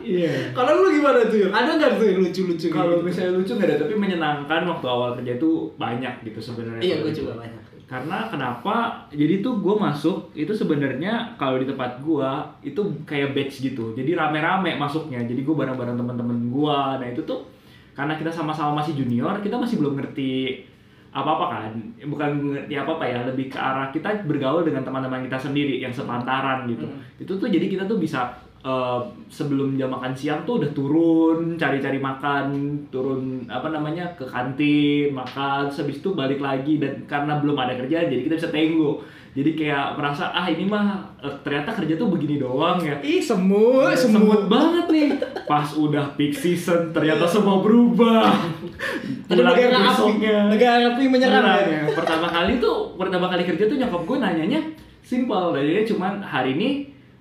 Iya. [LAUGHS] kalau lu gimana tuh ada nggak tuh yang lucu-lucu Kalau gitu? misalnya lucu nggak ada, tapi menyenangkan waktu awal kerja itu banyak gitu sebenarnya. iya gue juga banyak Karena kenapa? Jadi tuh gue masuk itu sebenarnya kalau di tempat gue itu kayak batch gitu. Jadi rame-rame masuknya. Jadi gue bareng-bareng teman-teman gue. Nah itu tuh karena kita sama-sama masih junior, kita masih belum ngerti apa-apa kan. Bukan ngerti apa-apa ya, lebih ke arah kita bergaul dengan teman-teman kita sendiri yang sepantaran gitu. Hmm. Itu tuh jadi kita tuh bisa eh, sebelum jam makan siang tuh udah turun cari-cari makan turun apa namanya ke kantin makan habis itu balik lagi dan karena belum ada kerjaan jadi kita bisa tenggo. Jadi kayak merasa ah ini mah eh, ternyata kerja tuh begini doang ya. Ih semut semut. banget nih. Pas udah peak season ternyata semua berubah. Ada negara api. negara api menyerang ya. Pertama kali tuh, pertama kali kerja tuh nyokap gue nanyanya simpel. Jadi cuman hari ini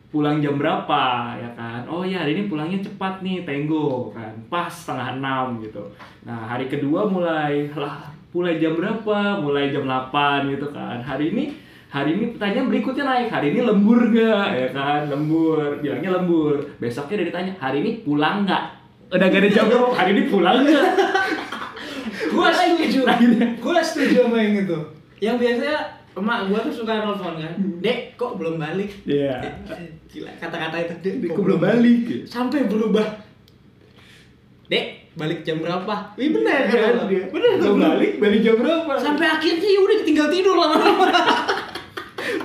pulang jam berapa ya kan? Oh ya hari ini pulangnya cepat nih, tenggo kan. Pas setengah enam gitu. Nah hari kedua mulai lah mulai jam berapa? Mulai jam 8 gitu kan. Hari ini hari ini pertanyaan berikutnya naik hari ini lembur nggak ya kan lembur bilangnya lembur besoknya udah ditanya hari ini pulang nggak udah gak ada jam berapa [LAUGHS] hari ini pulang nggak Gua setuju. Gua setuju sama yang itu. Yang biasanya emak gua tuh suka nelfon kan. Dek, kok belum balik? Iya. Eh, Gila kata-kata itu. Dek, Kok belum balik? Sampai berubah. Dek, balik jam berapa? Wih bener kan? Dia. Bener tuh. Belum balik, balik jam berapa? Sampai akhirnya ya udah tinggal tidur lama-lama.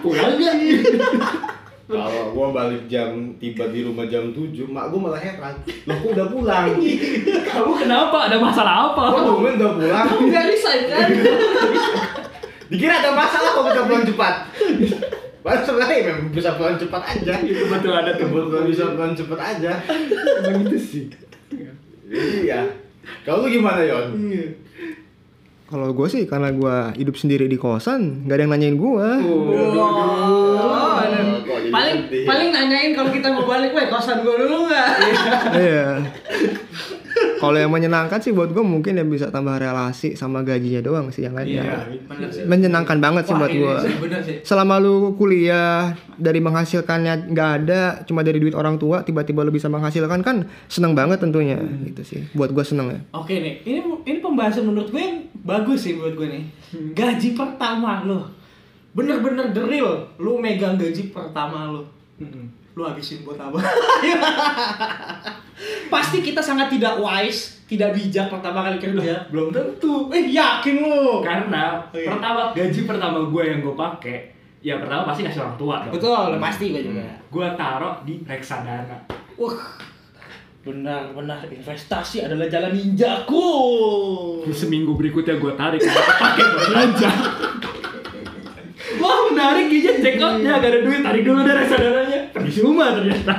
pulang nggak? [LAUGHS] Kalau gua balik jam tiba di rumah jam 7, mak gua malah heran. Loh kok udah pulang? [LAUGHS] Kamu kenapa? Ada masalah apa? Kok udah pulang? Kamu nggak resign kan? [LAUGHS] Dikira ada masalah kok kita pulang cepat. Padahal sebenarnya memang bisa pulang cepat aja. Itu betul ada tuh. Bisa pulang cepat aja. Emang itu sih. Iya. Kalau lu gimana Yon? Kalau gue sih karena gue hidup sendiri di kosan, nggak ada yang nanyain gue. Oh, ada. kok jadi paling sedih? paling nanyain kalau kita mau balik, weh kosan gua dulu nggak? Iya. [LAUGHS] Kalau yang menyenangkan sih buat gue mungkin ya bisa tambah relasi sama gajinya doang sih yang lainnya. Iya, sih. Menyenangkan banget sih Wah, buat ini gue. sih, bener sih. Selama lu kuliah dari menghasilkannya nggak ada, cuma dari duit orang tua, tiba-tiba lu bisa menghasilkan kan seneng banget tentunya. Gitu sih. Buat gue seneng ya. Oke nih, ini ini pembahasan menurut gue yang bagus sih buat gue nih. Gaji pertama lo, bener-bener real, lu megang gaji pertama lo, lu habisin buat apa? [LAUGHS] Pasti kita sangat tidak wise, tidak bijak pertama kali kerja. Belum tentu. Eh yakin lo? Karena Iya. pertama gaji pertama gue yang gue pakai, ya pertama pasti ngasih orang tua dong. Betul, pasti gue juga. Gue taruh di reksadana. Wah, benar-benar investasi adalah jalan ninjaku. Seminggu berikutnya gue tarik, gue pakai buat belanja. [LAUGHS] Wah menarik gini check outnya gak ada duit tarik dulu deh reksadananya percuma ternyata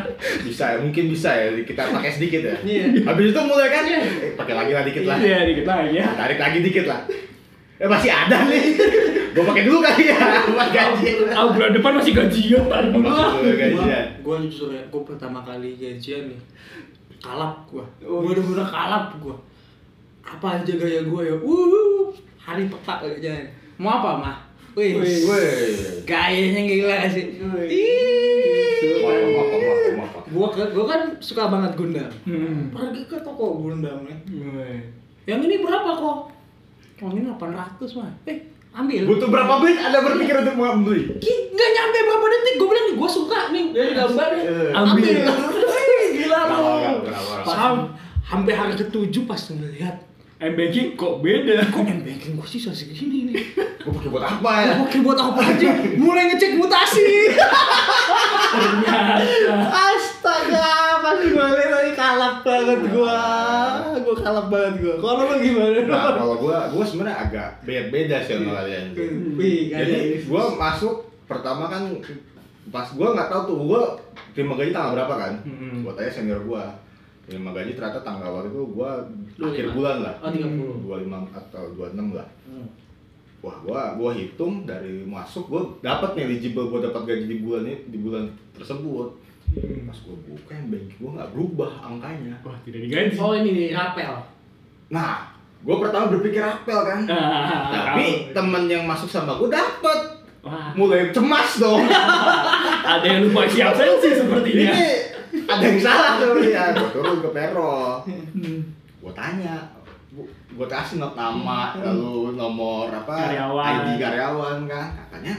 Bisa ya, mungkin bisa ya kita pakai sedikit ya. Iya. Habis itu mulai kan, eh, pakai lagi lah dikit lah. iya dikit lagi ya Tarik lagi dikit lah. Eh masih ada nih. Gua pakai dulu kali ya buat gaji. ah bulan depan masih gajian tarik dulu gajian. Gue jujur ya, gue pertama kali gajian nih kalap gue, gue udah bener kalap gue. Apa aja gaya gue ya, uh, hari petak gajian. Mau apa mah? Wih, Woi. gayanya gila gak sih. Gue gue kan suka banget Gundam. hmm. Pergi ke toko Gundam nih. Yang ini berapa kok? Yang ini 800 mah. Eh, ambil. Butuh berapa menit Anda berpikir untuk membeli? Ki, nggak nyampe berapa detik gue bilang gue suka nih dari gambarnya Eh. Ambil. Eh, gila orang? Sam Sampai hari ketujuh pas ngeliat M banking kok beda. kok m banking gue sih segini nih. Gue pakai buat apa ya? Oke buat apa aja? Mulai ngecek mutasi. Astaga, pas gue lihat tadi kalap banget gua. Gua kalap banget gua. Kalau lu gimana? Nah, kalau gue, gue sebenarnya agak beda beda sih sama kalian. Wih, gak ada. Jadi gue masuk pertama kan pas gue nggak tahu tuh gue terima gaji tanggal berapa kan? Mm-mm. Gue tanya senior gue terima gaji ternyata tanggal waktu itu gue 25. akhir bulan lah. Oh, 30. 25 atau 26 lah. Hmm. Wah, gua gua hitung dari masuk gua dapat nih eligible gua dapat gaji di bulan ini di bulan tersebut. Hmm. Pas gua buka yang bank gua nggak berubah angkanya. Wah, tidak digaji. Oh ini rapel. Nah, gua pertama berpikir apel kan. Ah, [LAUGHS] Tapi temen yang masuk sama gua dapat. Wah, Mulai cemas dong. [LAUGHS] ada yang lupa isi absensi Ini sepertinya. Ada yang salah tuh ya. Gua turun ke payroll. Gua tanya, gua- gua kasih not nama, lalu nomor apa Karyawan. ID karyawan kan. Katanya,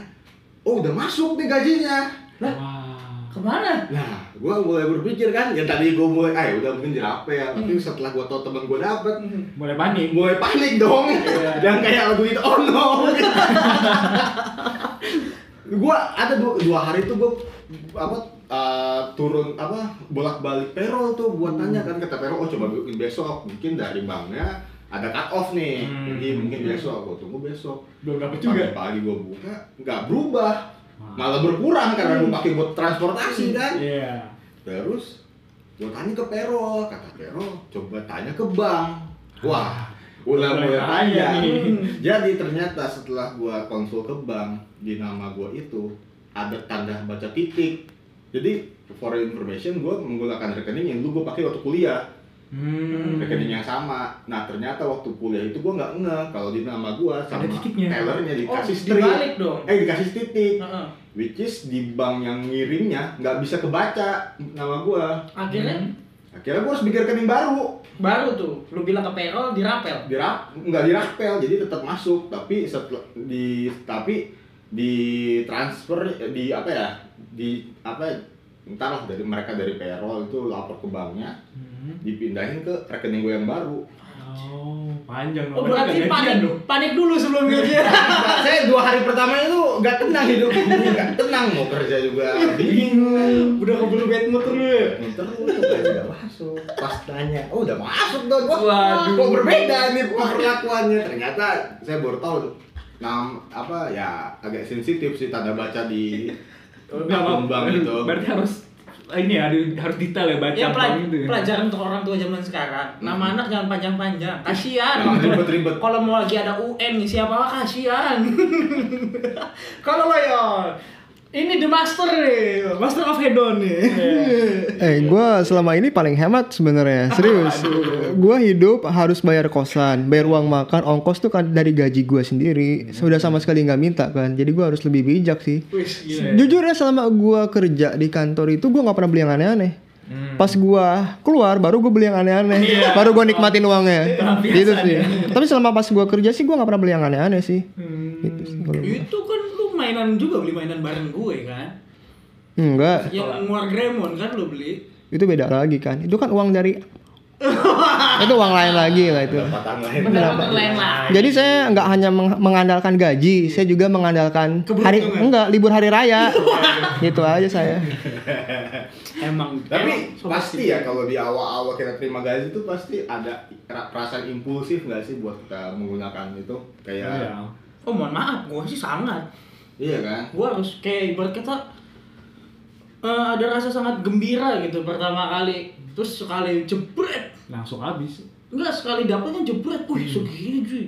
oh udah masuk nih gajinya. Wah. Ke mana? Nah, gua mulai berpikir kan, yang tadi gua mulai, ah udah mungkin dirapel, tapi setelah gua tau temen gua dapet, Mulai panik. mulai panik dong, dan kayak lagu itu, oh no. [LAUGHS] gua ada dua, dua hari itu gua apa uh, turun apa bolak balik payroll tuh buat tanya kan kata payroll oh coba besok mungkin dari banknya ada cut off nih Hmm. jadi mungkin besok gua tunggu besok Belum dapet juga. pagi-pagi gua buka nggak berubah malah berkurang karena gua pakai buat transportasi kan Iya. Terus gue tanya ke Pero, kata Pero, coba tanya ke bank. Wah, ulah Mulai tanya. [LAUGHS] Jadi ternyata setelah gue konsul ke bank di nama gue itu ada tanda baca titik. Jadi for information gue menggunakan rekening yang dulu gue pakai waktu kuliah Hmm. rekening yang sama. Nah ternyata waktu kuliah itu gue nggak ngeh kalau di nama gue sama tellernya Oh, dikasih strip. dibalik dong. Eh dikasih titik. Heeh. Which is di bank yang ngirimnya nggak bisa kebaca nama gua. Akhirnya Akhirnya gua harus bikin rekening baru. baru tuh lu bilang ke payroll dirapel. Dirap nggak dirapel jadi tetap masuk tapi setelah di tapi di transfer di apa ya di apa entahlah dari mereka dari payroll itu lapor ke banknya Hmm. dipindahin ke rekening gue yang baru. Oh, panjang Oh dong. berarti Gajian panik dong. panik dulu sebelum gajian. [LAUGHS] Saya dua hari pertama itu nggak tenang hidup nggak tenang mau kerja juga bingung Udah keburu bad mood ya? Terus gaji udah masuk. Pas tanya, oh udah masuk dong. Wah, Waduh. kok berbeda nih perlakuannya. Ternyata saya baru tahu nam apa ya agak sensitif sih tanda baca di [LAUGHS] akun bank gitu. Berarti harus ini ya, harus detail ya baca Ya pelaj- itu. ya. pelajaran untuk orang tua zaman sekarang. Nama anak jangan panjang-panjang. Kasihan. Jangan ribet-ribet. Kalau mau lagi ada UN ngisi apa kasihan. [LAUGHS] Kalau lo ya ini the master nih, master of hedon nih. [LAUGHS] Eh, gue selama ini paling hemat sebenarnya, serius. Gue hidup harus bayar kosan, bayar uang makan, ongkos tuh kan dari gaji gue sendiri. Sudah sama sekali nggak minta kan, jadi gue harus lebih bijak sih. Gila. Jujur ya selama gue kerja di kantor itu gue nggak pernah beli yang aneh-aneh. Pas gue keluar baru gue beli yang aneh-aneh, baru gue nikmatin uangnya. gitu sih. Tapi selama pas gue kerja sih gue nggak pernah beli yang aneh-aneh sih. Gitu sih gua. Itu kan mainan juga beli mainan bareng gue kan. Enggak, Yang War Gremon kan lu beli. itu beda lagi kan. Itu kan uang dari [LAUGHS] itu uang lain lagi lah itu. Pendapatan lain. Lain lah. Jadi saya nggak hanya meng- mengandalkan gaji, saya juga mengandalkan hari enggak libur hari raya. gitu aja saya. [LAUGHS] Emang Tapi emang pasti ya kalau di awal-awal kita terima gaji itu pasti ada ra- perasaan impulsif nggak sih buat kita menggunakan itu kayak Iya. Oh mohon maaf, gue sih sangat. Iya kan Gue harus kayak ibarat kata eh, ada rasa sangat gembira gitu pertama kali. Terus sekali jebret, Langsung habis. enggak sekali dapatnya jebret, wih Hmm. segini cuy.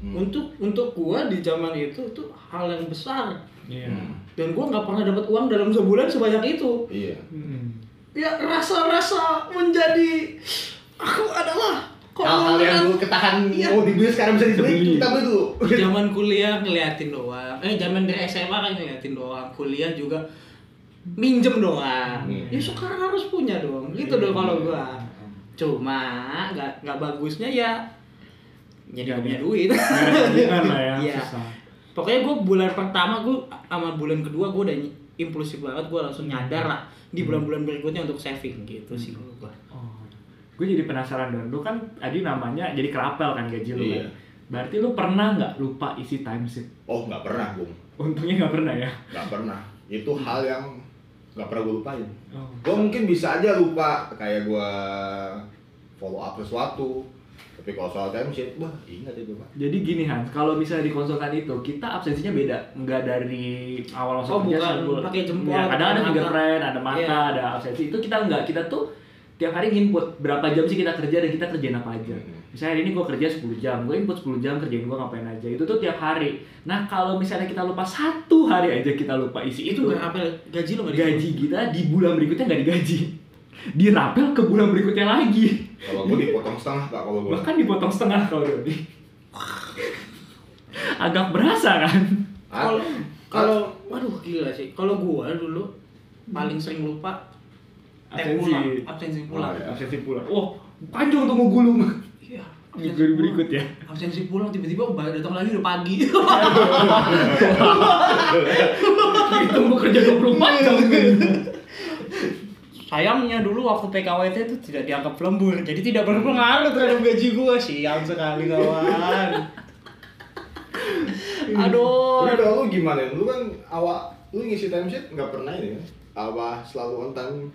Untuk untuk gua di zaman itu itu hal yang besar Iya. dan gua nggak pernah dapat uang dalam sebulan sebanyak itu. iya Hmm. Ya rasa-rasa menjadi aku adalah hal-hal yang dulu ketahan Iya. mau dibeli sekarang bisa dibeli kita beli dulu zaman kuliah ngeliatin doang. Eh zaman dari SMA kan ngeliatin doang. Kuliah juga minjem doang. Hmm. Ya sekarang harus punya dong. Gitu dong kalau gua. Cuma nggak nggak bagusnya ya jadi nggak punya duit. [LAUGHS] Lah ya, Iya. susah. Pokoknya gua bulan pertama gua sama bulan kedua gua udah impulsif banget gua langsung nyadar lah di bulan-bulan berikutnya untuk saving gitu sih. Oh. Gue jadi penasaran dong lu kan tadi namanya jadi kerapel kan gaji lu Iya. kan berarti lu pernah nggak lupa isi timesheet Oh nggak pernah bung, untungnya nggak pernah ya nggak pernah. Itu hal yang nggak pernah gue lupain. oh. Gue mungkin bisa aja lupa kayak gue follow up sesuatu. Tapi kalau soal time sheet, wah ingat itu pak. Jadi gini Hans, kalau misalnya di konsultan itu kita absensinya beda, nggak dari awal masuk Oh, kerja bukan. Pakai jempol, Ya, kadang ada fingerprint, ada mata, Iya. ada absensi. Itu kita nggak, kita tuh tiap hari input berapa jam sih kita kerja dan kita kerjain apa aja. Hmm. Misalnya hari ini gue kerja 10 jam, gue input 10 jam kerjain gue ngapain aja. Itu tuh tiap hari. Nah kalau misalnya kita lupa satu hari aja kita lupa isi itu itu, nggak apel gaji lo nggak gaji kita di bulan berikutnya nggak digaji. Dirapel ke bulan berikutnya lagi. Kalau gue dipotong setengah pak kalau gue. Bahkan dipotong setengah kalau Doni. [LAUGHS] Agak berasa kan? Kalau kalau waduh gila sih. Kalau gua dulu paling sering lupa Absensi. pulang, absensi pulang. Oh. Absensi pulang. Wah, panjang tuh mau gulung. Iya. Minggu berikut ya. Absensi pulang tiba-tiba datang lagi udah pagi. [LAUGHS] Itu mau kerja 24 jam. Sayangnya dulu waktu PKWT itu tidak dianggap lembur, jadi tidak berpengaruh terhadap gaji gua siang sekali kawan. [LAUGHS] Aduh. Tapi kalau lu gimana? Lu kan awak lu ngisi time sheet nggak pernah ini? Apa selalu on time?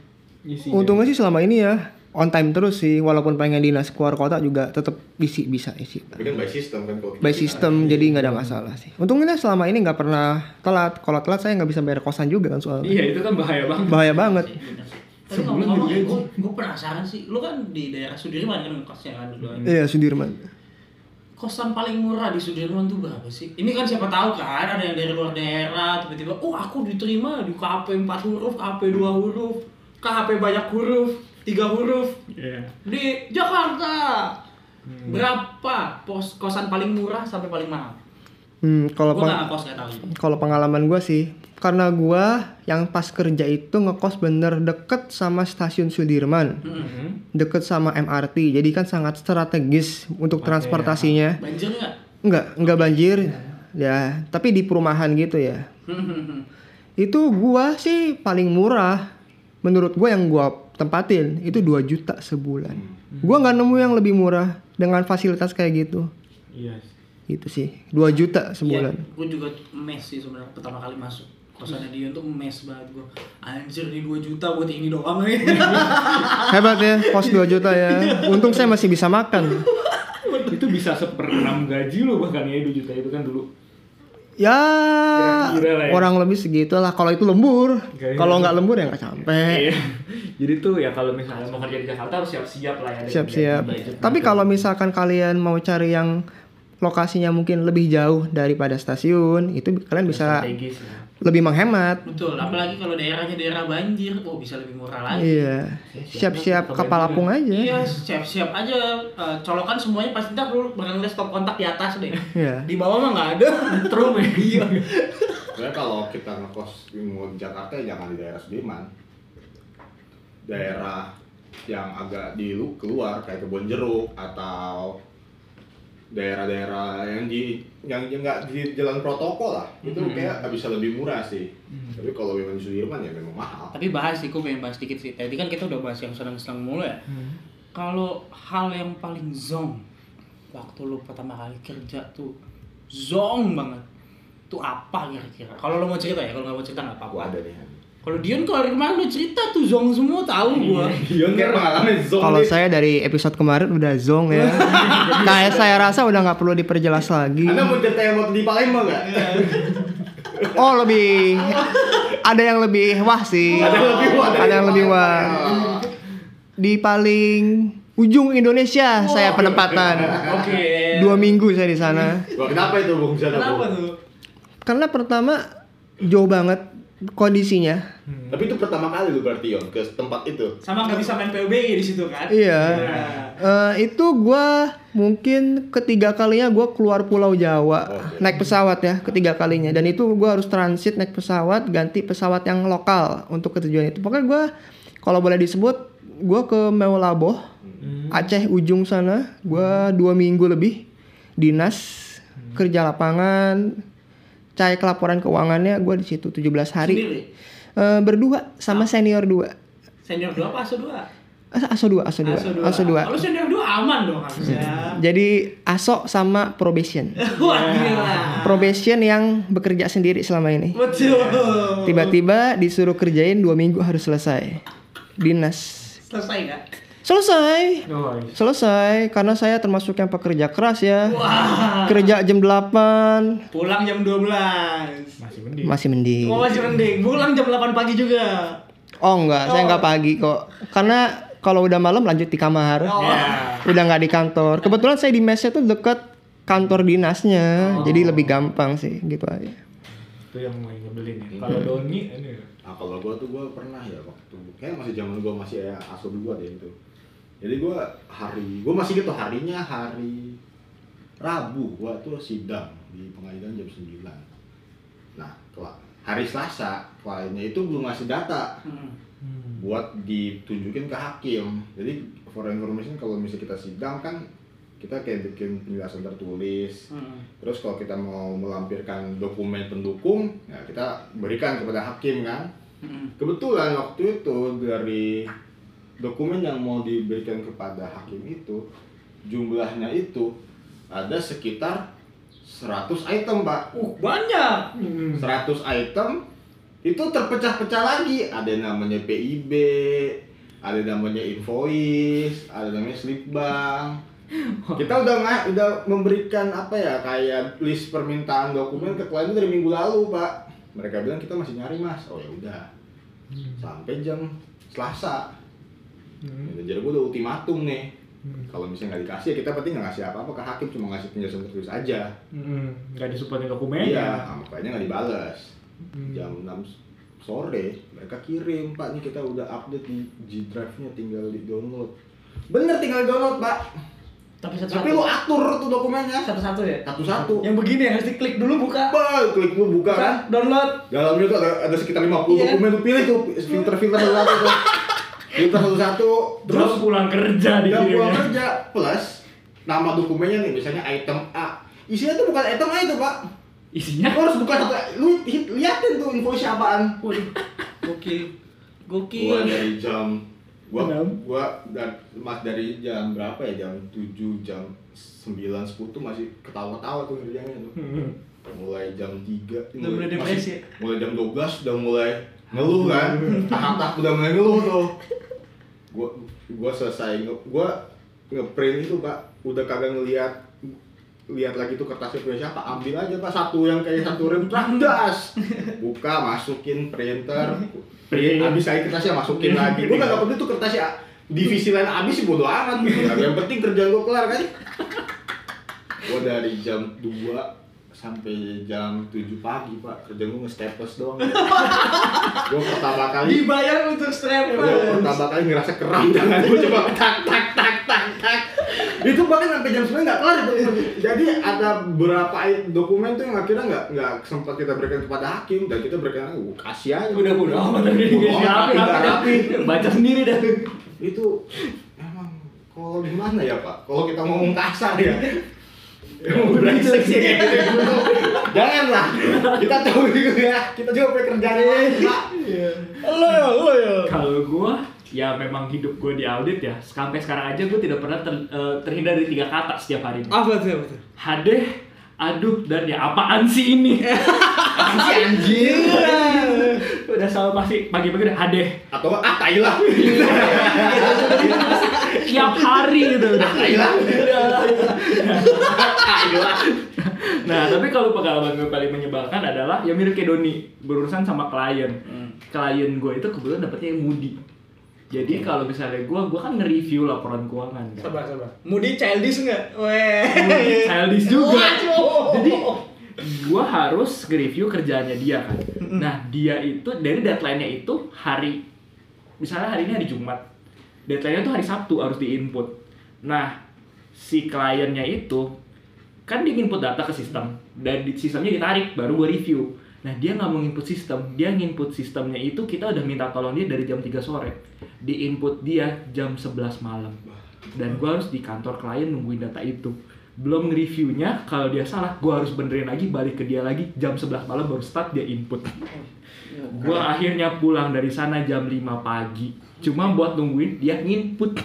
Untungnya sih selama ini ya on time terus sih walaupun pengen dinas keluar kota juga tetap isi bisa isi. Tapi kan by system kan kalau by kita- system jadi nggak ada masalah sih. Untungnya selama ini nggak pernah telat. Kalau telat saya nggak bisa bayar kosan juga kan soalnya. Iya, itu kan bahaya banget. bahaya banget. Tapi Sebulan ngomong-ngomong, gue, gue penasaran sih, lu kan di daerah Sudirman kan kosnya kan dulu. iya Sudirman. Kosan paling murah di Sudirman tuh berapa sih? Ini kan siapa tahu kan, ada yang dari luar daerah, tiba-tiba, oh aku diterima di KP 4 huruf, KP 2 huruf, KP banyak huruf, 3 huruf, Iya. di Jakarta. Berapa pos kosan paling murah sampai paling mahal? hmm, kalau peng- kalau pengalaman gue sih karena gue yang pas kerja itu ngekos bener deket sama stasiun Sudirman. Hmm. deket sama MRT jadi kan sangat strategis untuk transportasinya. Banjir nggak? nggak nggak banjir ya. Tapi di perumahan gitu ya. Itu gua sih paling murah menurut gua yang gua tempatin itu 2 juta sebulan. Gua nggak nemu yang lebih murah dengan fasilitas kayak gitu. Iya. itu sih 2 juta sebulan. gue juga mes sih sebenarnya pertama kali masuk kosannya dia tuh mes banget gue anjir nih 2 juta buat ini doang nih. [LAUGHS] Hebat ya kos 2 juta ya. Untung saya masih bisa makan. Itu bisa seperenam gaji lo bahkan ya 2 juta itu kan dulu. Ya Kira-kira lah ya. kurang lebih segitulah kalau itu lembur kalau nggak lembur ya nggak sampai Iya. [LAUGHS] Jadi tuh ya kalau misalnya mau kerja di Jakarta harus siap-siap lah ya. siap-siap. budget- Tapi budget. kalau misalkan kalian mau cari yang lokasinya mungkin lebih jauh daripada stasiun, itu kalian bisa strategis ya. Lebih menghemat. betul apalagi kalau daerahnya daerah banjir oh bisa lebih murah lagi Iya. Siap-siap kapal apung aja. iya siap-siap aja Eh, colokan semuanya pasti ntar lu bakal stop kontak di atas deh Iya. di bawah mah nggak ada [LAUGHS] ya. iya Sebenarnya kalau kita ngekos di Jakarta ya jangan di daerah Sudirman. Daerah yang agak di lu keluar kayak kebun jeruk atau daerah-daerah yang di yang nggak di jalan protokol lah. Itu kayak bisa lebih murah sih. Tapi kalau memang di Sudirman ya memang mahal. Tapi bahas sih gue pengen bahas dikit sih. Tadi kan kita udah bahas yang senang-senang mulu ya. Kalau hal yang paling zong waktu lu pertama kali kerja tuh zong banget. Tuh apa kira-kira? Kalau lu mau cerita ya kalau nggak mau cerita nggak apa-apa. Ada nih kalau Dion kalau kemarin lu cerita tuh zong semua tahu gua Dion kan pengalaman zong Kalau saya dari episode kemarin udah zong ya. [LAUGHS] Kayak saya rasa udah nggak perlu diperjelas lagi. Anda mau cerita yang waktu di Palembang nggak? Oh lebih ada yang lebih wah sih. Ada yang lebih wah Ada yang lebih wah. Di paling ujung Indonesia saya penempatan. oke Dua minggu saya di sana. Wah, kenapa itu Bung Sana, kenapa tuh Karena pertama jauh banget kondisinya. Tapi itu pertama kali lu berarti Yon ke tempat itu. sama nggak bisa main PUBG di situ kan Iya. Eh, itu gua mungkin ketiga kalinya gua keluar Pulau Jawa Oke. naik pesawat ya ketiga kalinya dan itu gua harus transit naik pesawat ganti pesawat yang lokal untuk ke tujuan itu. Pokoknya gua kalau boleh disebut gua ke Mewalaboh Aceh ujung sana gua dua minggu lebih dinas kerja lapangan cek laporan keuangannya gua di situ 17 hari Sendiri? Eh, berdua sama senior dua senior dua apa asuh dua As- ASO 2, ASO 2, ASO 2. Kalau senior dua aman dong harusnya. Jadi ASO sama probation. [LAUGHS] Wah gila. Probation yang bekerja sendiri selama ini. Betul. Tiba-tiba disuruh kerjain dua minggu harus selesai. Dinas. Selesai nggak? Selesai. Oh, Selesai karena saya termasuk yang pekerja keras ya. Kerja jam 8 Pulang jam 12. masih mending. masih mending. Oh masih mending. Pulang jam 8 pagi juga. Oh enggak, saya enggak pagi kok. Karena kalau udah malam lanjut di kamar. Udah nggak di kantor. Kebetulan saya di mesnya tuh deket kantor dinasnya. Jadi lebih gampang sih gitu aja. Itu yang mau nyebelin ya. Kalau Doni ini Nah kalau gue tuh gue pernah ya waktu kayak masih zaman gue masih ya aso dua deh itu. Jadi gue hari gue masih gitu harinya hari Rabu gue tuh sidang di pengadilan jam 9 Nah hari Selasa kliennya itu belum ngasih data buat ditunjukin ke hakim. Jadi for information kalau misalnya kita sidang kan kita kayak bikin penjelasan tertulis. Terus kalau kita mau melampirkan dokumen pendukung, ya kita berikan kepada hakim kan. Kebetulan waktu itu dari dokumen yang mau diberikan kepada hakim itu jumlahnya itu ada sekitar 100 item, Pak. Uh banyak. 100 item itu terpecah-pecah lagi. Ada yang namanya PIB, ada yang namanya invoice, ada yang namanya slip bank. [LAUGHS] Kita udah nggak udah memberikan apa ya kayak list permintaan dokumen ke klien dari minggu lalu, Pak. Mereka bilang kita masih nyari, Mas. Oh ya udah. Sampai jam Selasa. Jadi gue udah ultimatum nih. Kalau misalnya nggak dikasih ya kita berarti nggak ngasih apa-apa ke hakim, cuma ngasih penjelasan tertulis aja. Hmm, nggak disupport dokumen Iya, sama kliennya nggak dibales. Jam 6 sore mereka kirim, Pak nih kita udah update di G Drive-nya tinggal di download. Bener tinggal download, Pak. Tapi Tapi lu atur tuh dokumennya Satu-satu ya. satu-satu. Yang begini harus diklik dulu buka. Bah, klik lu buka kan. Download. Dalamnya tuh ada, ada sekitar 50 Iya. dokumen lu pilih tuh filter-filter [LAUGHS] satu tuh. Filter satu-satu terus terus pulang kerja di dan pulang kerja plus nama dokumennya nih misalnya item A. Isinya tuh bukan item A itu, Pak. isinya Lu harus buka satu lu liatin tuh invoice apaan. Waduh. Gokil. Gua dari jam gua Enam. gua dan mas dari jam berapa ya jam 7 jam 9 10 tuh masih ketawa-tawa tuh kerjanya tuh. Mulai jam 3 Udah mulai depresi ya? mulai jam 12 udah mulai ngeluh kan. Tahap udah mulai ngeluh tuh. Gua gua selesai nge, gua ngeprint itu Pak, udah kagak ngelihat lihat lagi tuh kertasnya punya siapa ambil aja pak. Satu yang kayak satu rem das buka masukin printer. Print. Habis lagi kertasnya masukin lagi. Gue gak peduli tuh kertasnya. Divisi lain habis sih bodo amat. Gitu yang penting kerjaan gue kelar kan? Gue dari jam 2 sampai jam 7 pagi pak. Kerjaan gue nge-staples doang [LAUGHS] gue pertama kali Dibayar untuk gue strapper. pertama kali ngerasa keram tangan gue coba tak tak tak tak tak. Itu bahkan sampai jam 9 nggak kelar itu. Jadi ada beberapa dokumen tuh yang akhirnya nggak nggak sempat kita berikan kepada hakim. Dan kita berikan uh, kasih aja. Udah bodo amat. Nggak rapi baca sendiri dah. Itu emang kalau gimana ya pak? Kalau kita ngomong kasar ya Emang brengsek sih kayak gitu [LAUGHS] Janganlah. Kita tahu juga ya. Kita juga punya kerjaan lain pak. Lo ya, lo. Ya. kalau gua ya memang hidup gua di audit ya. Sampai sekarang aja gua tidak pernah ter- eh, terhindar dari tiga kata setiap hari Apa tuh? Apa tuh? hadeh aduh dan ya apaan sih ini [LAUGHS] Apaan sih anjing udah selalu pasti pagi-pagi udah hadeh Atau ah tai lah [LAUGHS] tiap hari gitu udah [LAUGHS] Tai lah Nah, tapi kalau pengalaman gue paling menyebalkan adalah yang mirip kayak Doni, berurusan sama klien. Klien gue itu kebetulan dapetnya yang Moody. Jadi kalau misalnya gue, gue kan nge-review laporan keuangan kan. Sabar, sabar. Moody childish nggak? Weh. Moody childish juga. Waduh. Jadi gue harus nge-review kerjaannya dia kan. Nah, dia itu dari deadline-nya itu hari misalnya hari ini hari Jumat. Deadline-nya tuh hari Sabtu harus di-input. Nah, si kliennya itu kan dia input data ke sistem dan di sistemnya ditarik baru gue review. Nah dia nggak mau input sistem, dia nginput sistemnya itu kita udah minta tolong dia dari jam 3 sore, di input dia jam 11 malam dan gue harus di kantor klien nungguin data itu. Belum nge-reviewnya kalau dia salah gue harus benerin lagi balik ke dia lagi jam 11 malam baru start dia input [LAUGHS] gue akhirnya pulang dari sana jam 5 pagi cuma buat nungguin dia input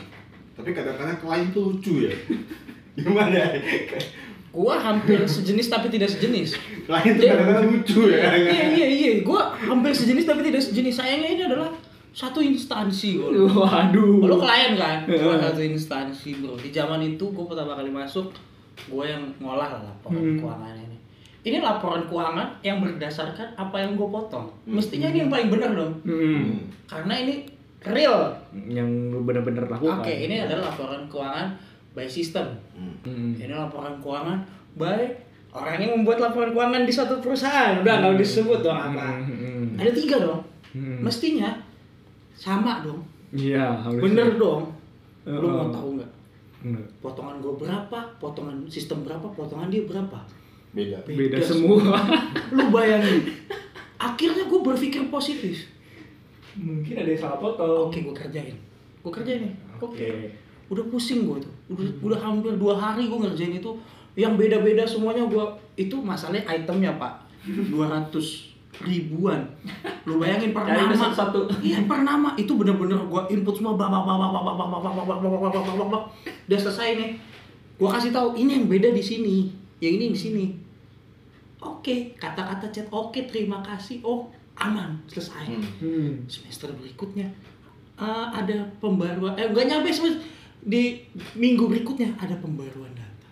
Tapi kadang-kadang klien tuh lucu ya. [LAUGHS] Gimana ya? Gua hampir sejenis tapi tidak sejenis. Klien tuh Iya. kadang-kadang lucu ya. Iya iya iya, gua hampir sejenis tapi tidak sejenis. Sayangnya ini adalah satu instansi gua. waduh Lo klien kan? Gua satu instansi bro. Di zaman itu gua pertama kali masuk, gua yang ngolah lah laporan Hmm. keuangan ini. Ini laporan keuangan yang berdasarkan apa yang gua potong. Mestinya ini yang paling benar dong. Hmm. Karena ini real. yang lu bener-bener lakukan Oke, ini adalah laporan keuangan by system. Hmm. Ini laporan keuangan by orang yang membuat laporan keuangan di suatu perusahaan. Udah nggak disebut dong apa. Hmm. Ada tiga dong. Hmm. Mestinya sama dong. iya harus Bener dong. Lu Oh. mau tahu nggak? Enggak. Potongan gue berapa? Potongan sistem berapa? Potongan dia berapa? Beda. beda semua [LAUGHS] Lu bayangin. Akhirnya gue berpikir positif. mungkin ada yang salah potong Oke, gue kerjain. Gue kerjain nih. Oke. Oke. Udah pusing gue tuh. Udah, udah hampir dua hari gue ngerjain itu. Yang beda-beda semuanya gue itu masalahnya itemnya pak [LAUGHS] 200 ribuan. Lu bayangin per nama. satu-satu. Iya per nama itu bener-bener gue input semua bak bak bak bak bak bak bak bak bak bak bak bak. Udah selesai nih. Gue kasih tahu ini yang beda di sini, yang ini di sini. Oke, kata-kata chat oke terima kasih. Oh aman selesai Hmm. semester berikutnya eh, ada pembaruan eh enggak nyampe semester di minggu berikutnya ada pembaruan data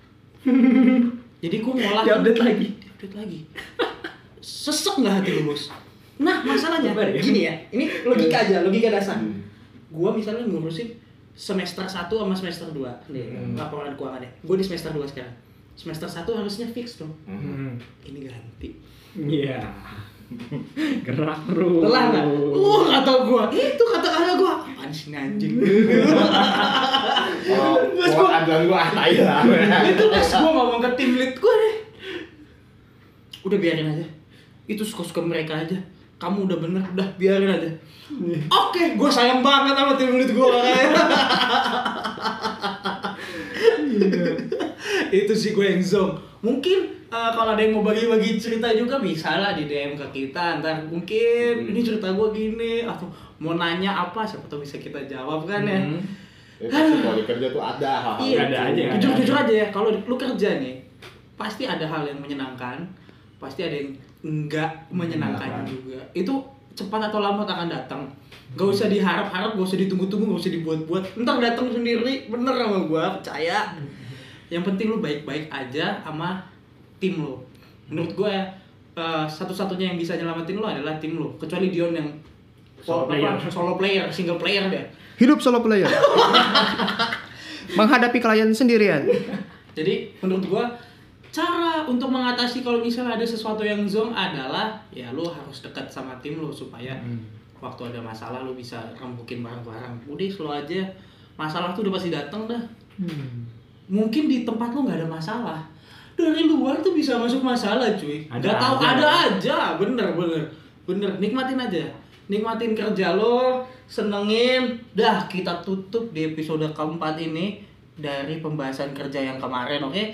jadi gue ngolah Diupdate lagi. update lagi sesek nggak hati lu bos nah masalahnya ya. gini ya ini logika aja logika dasar gue misalnya ngurusin semester 1 sama semester 2 nih Hmm. laporan keuangannya gue di semester 2 sekarang semester 1 harusnya fix dong Hmm. ini ganti Iya. [LAUGHS] Gerak terus. Lelah nggak? Uh, kata gua. Itu kata-kata gua. Apaan sih anjing? Oh, gua andalan gua ah, tai lah. itu pas gua ngomong ke tim lead gua nih. Udah biarin aja. Itu suka-suka mereka aja. Kamu udah bener, udah biarin aja. Oke, gua sayang banget sama tim lead gua itu sih gue yang zong mungkin eh, kalau ada yang mau bagi-bagi cerita juga bisa lah di DM ke kita ntar mungkin ini cerita gue gini atau mau nanya apa siapa tahu bisa kita jawab kan ya Hmm. Ya, pasti kalau di kerja tuh ada hal-hal. iya ada aja, ada jujur jujur aja. aja ya kalau lu kerja nih pasti ada hal yang menyenangkan pasti ada yang enggak menyenangkan Menyenangkan. juga itu cepat atau lambat akan datang Gak usah diharap-harap, gak usah ditunggu-tunggu, gak usah dibuat-buat Ntar datang sendiri, bener sama gua, percaya Yang penting lu baik-baik aja sama tim lu Menurut gua ya, eh, satu-satunya yang bisa nyelamatin lu adalah tim lu Kecuali Dion yang Solo apa, player. solo player, single player deh Hidup solo player. [LAUGHS] Menghadapi klien sendirian. Jadi menurut gua cara untuk mengatasi kalau misalnya ada sesuatu yang zong adalah ya lu harus dekat sama tim lu supaya waktu ada masalah lu bisa rembukin barang-barang. Udah slow aja. Masalah tuh udah pasti datang dah. Mungkin di tempat lu nggak ada masalah. Dari luar tuh bisa masuk masalah cuy. Ada Gak tahu ada aja. Bener bener bener. Nikmatin aja. Nikmatin kerja lo, senengin. Dah kita tutup di episode keempat ini dari pembahasan kerja yang kemarin, oke?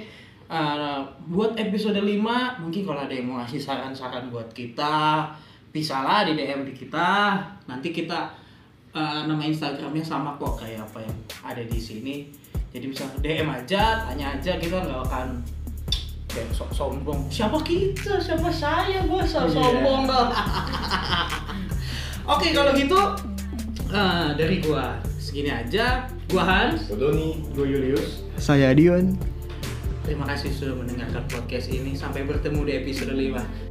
Eh, buat episode 5 mungkin kalau ada yang mau ngasih saran-saran buat kita bisa lah di DM di kita. Nanti kita eh, nama Instagramnya sama kok kayak apa yang ada di sini. Jadi bisa DM aja tanya aja kita nggak akan kayak sok sombong. Siapa kita? Siapa saya? Bos sok Iya. sombong dong [LAUGHS] oke kalau gitu eh, dari gua. Segini aja. Gua Hans. Doni. Gue Julius. Saya Dion. Terima kasih sudah mendengarkan podcast ini. Sampai bertemu di episode 5.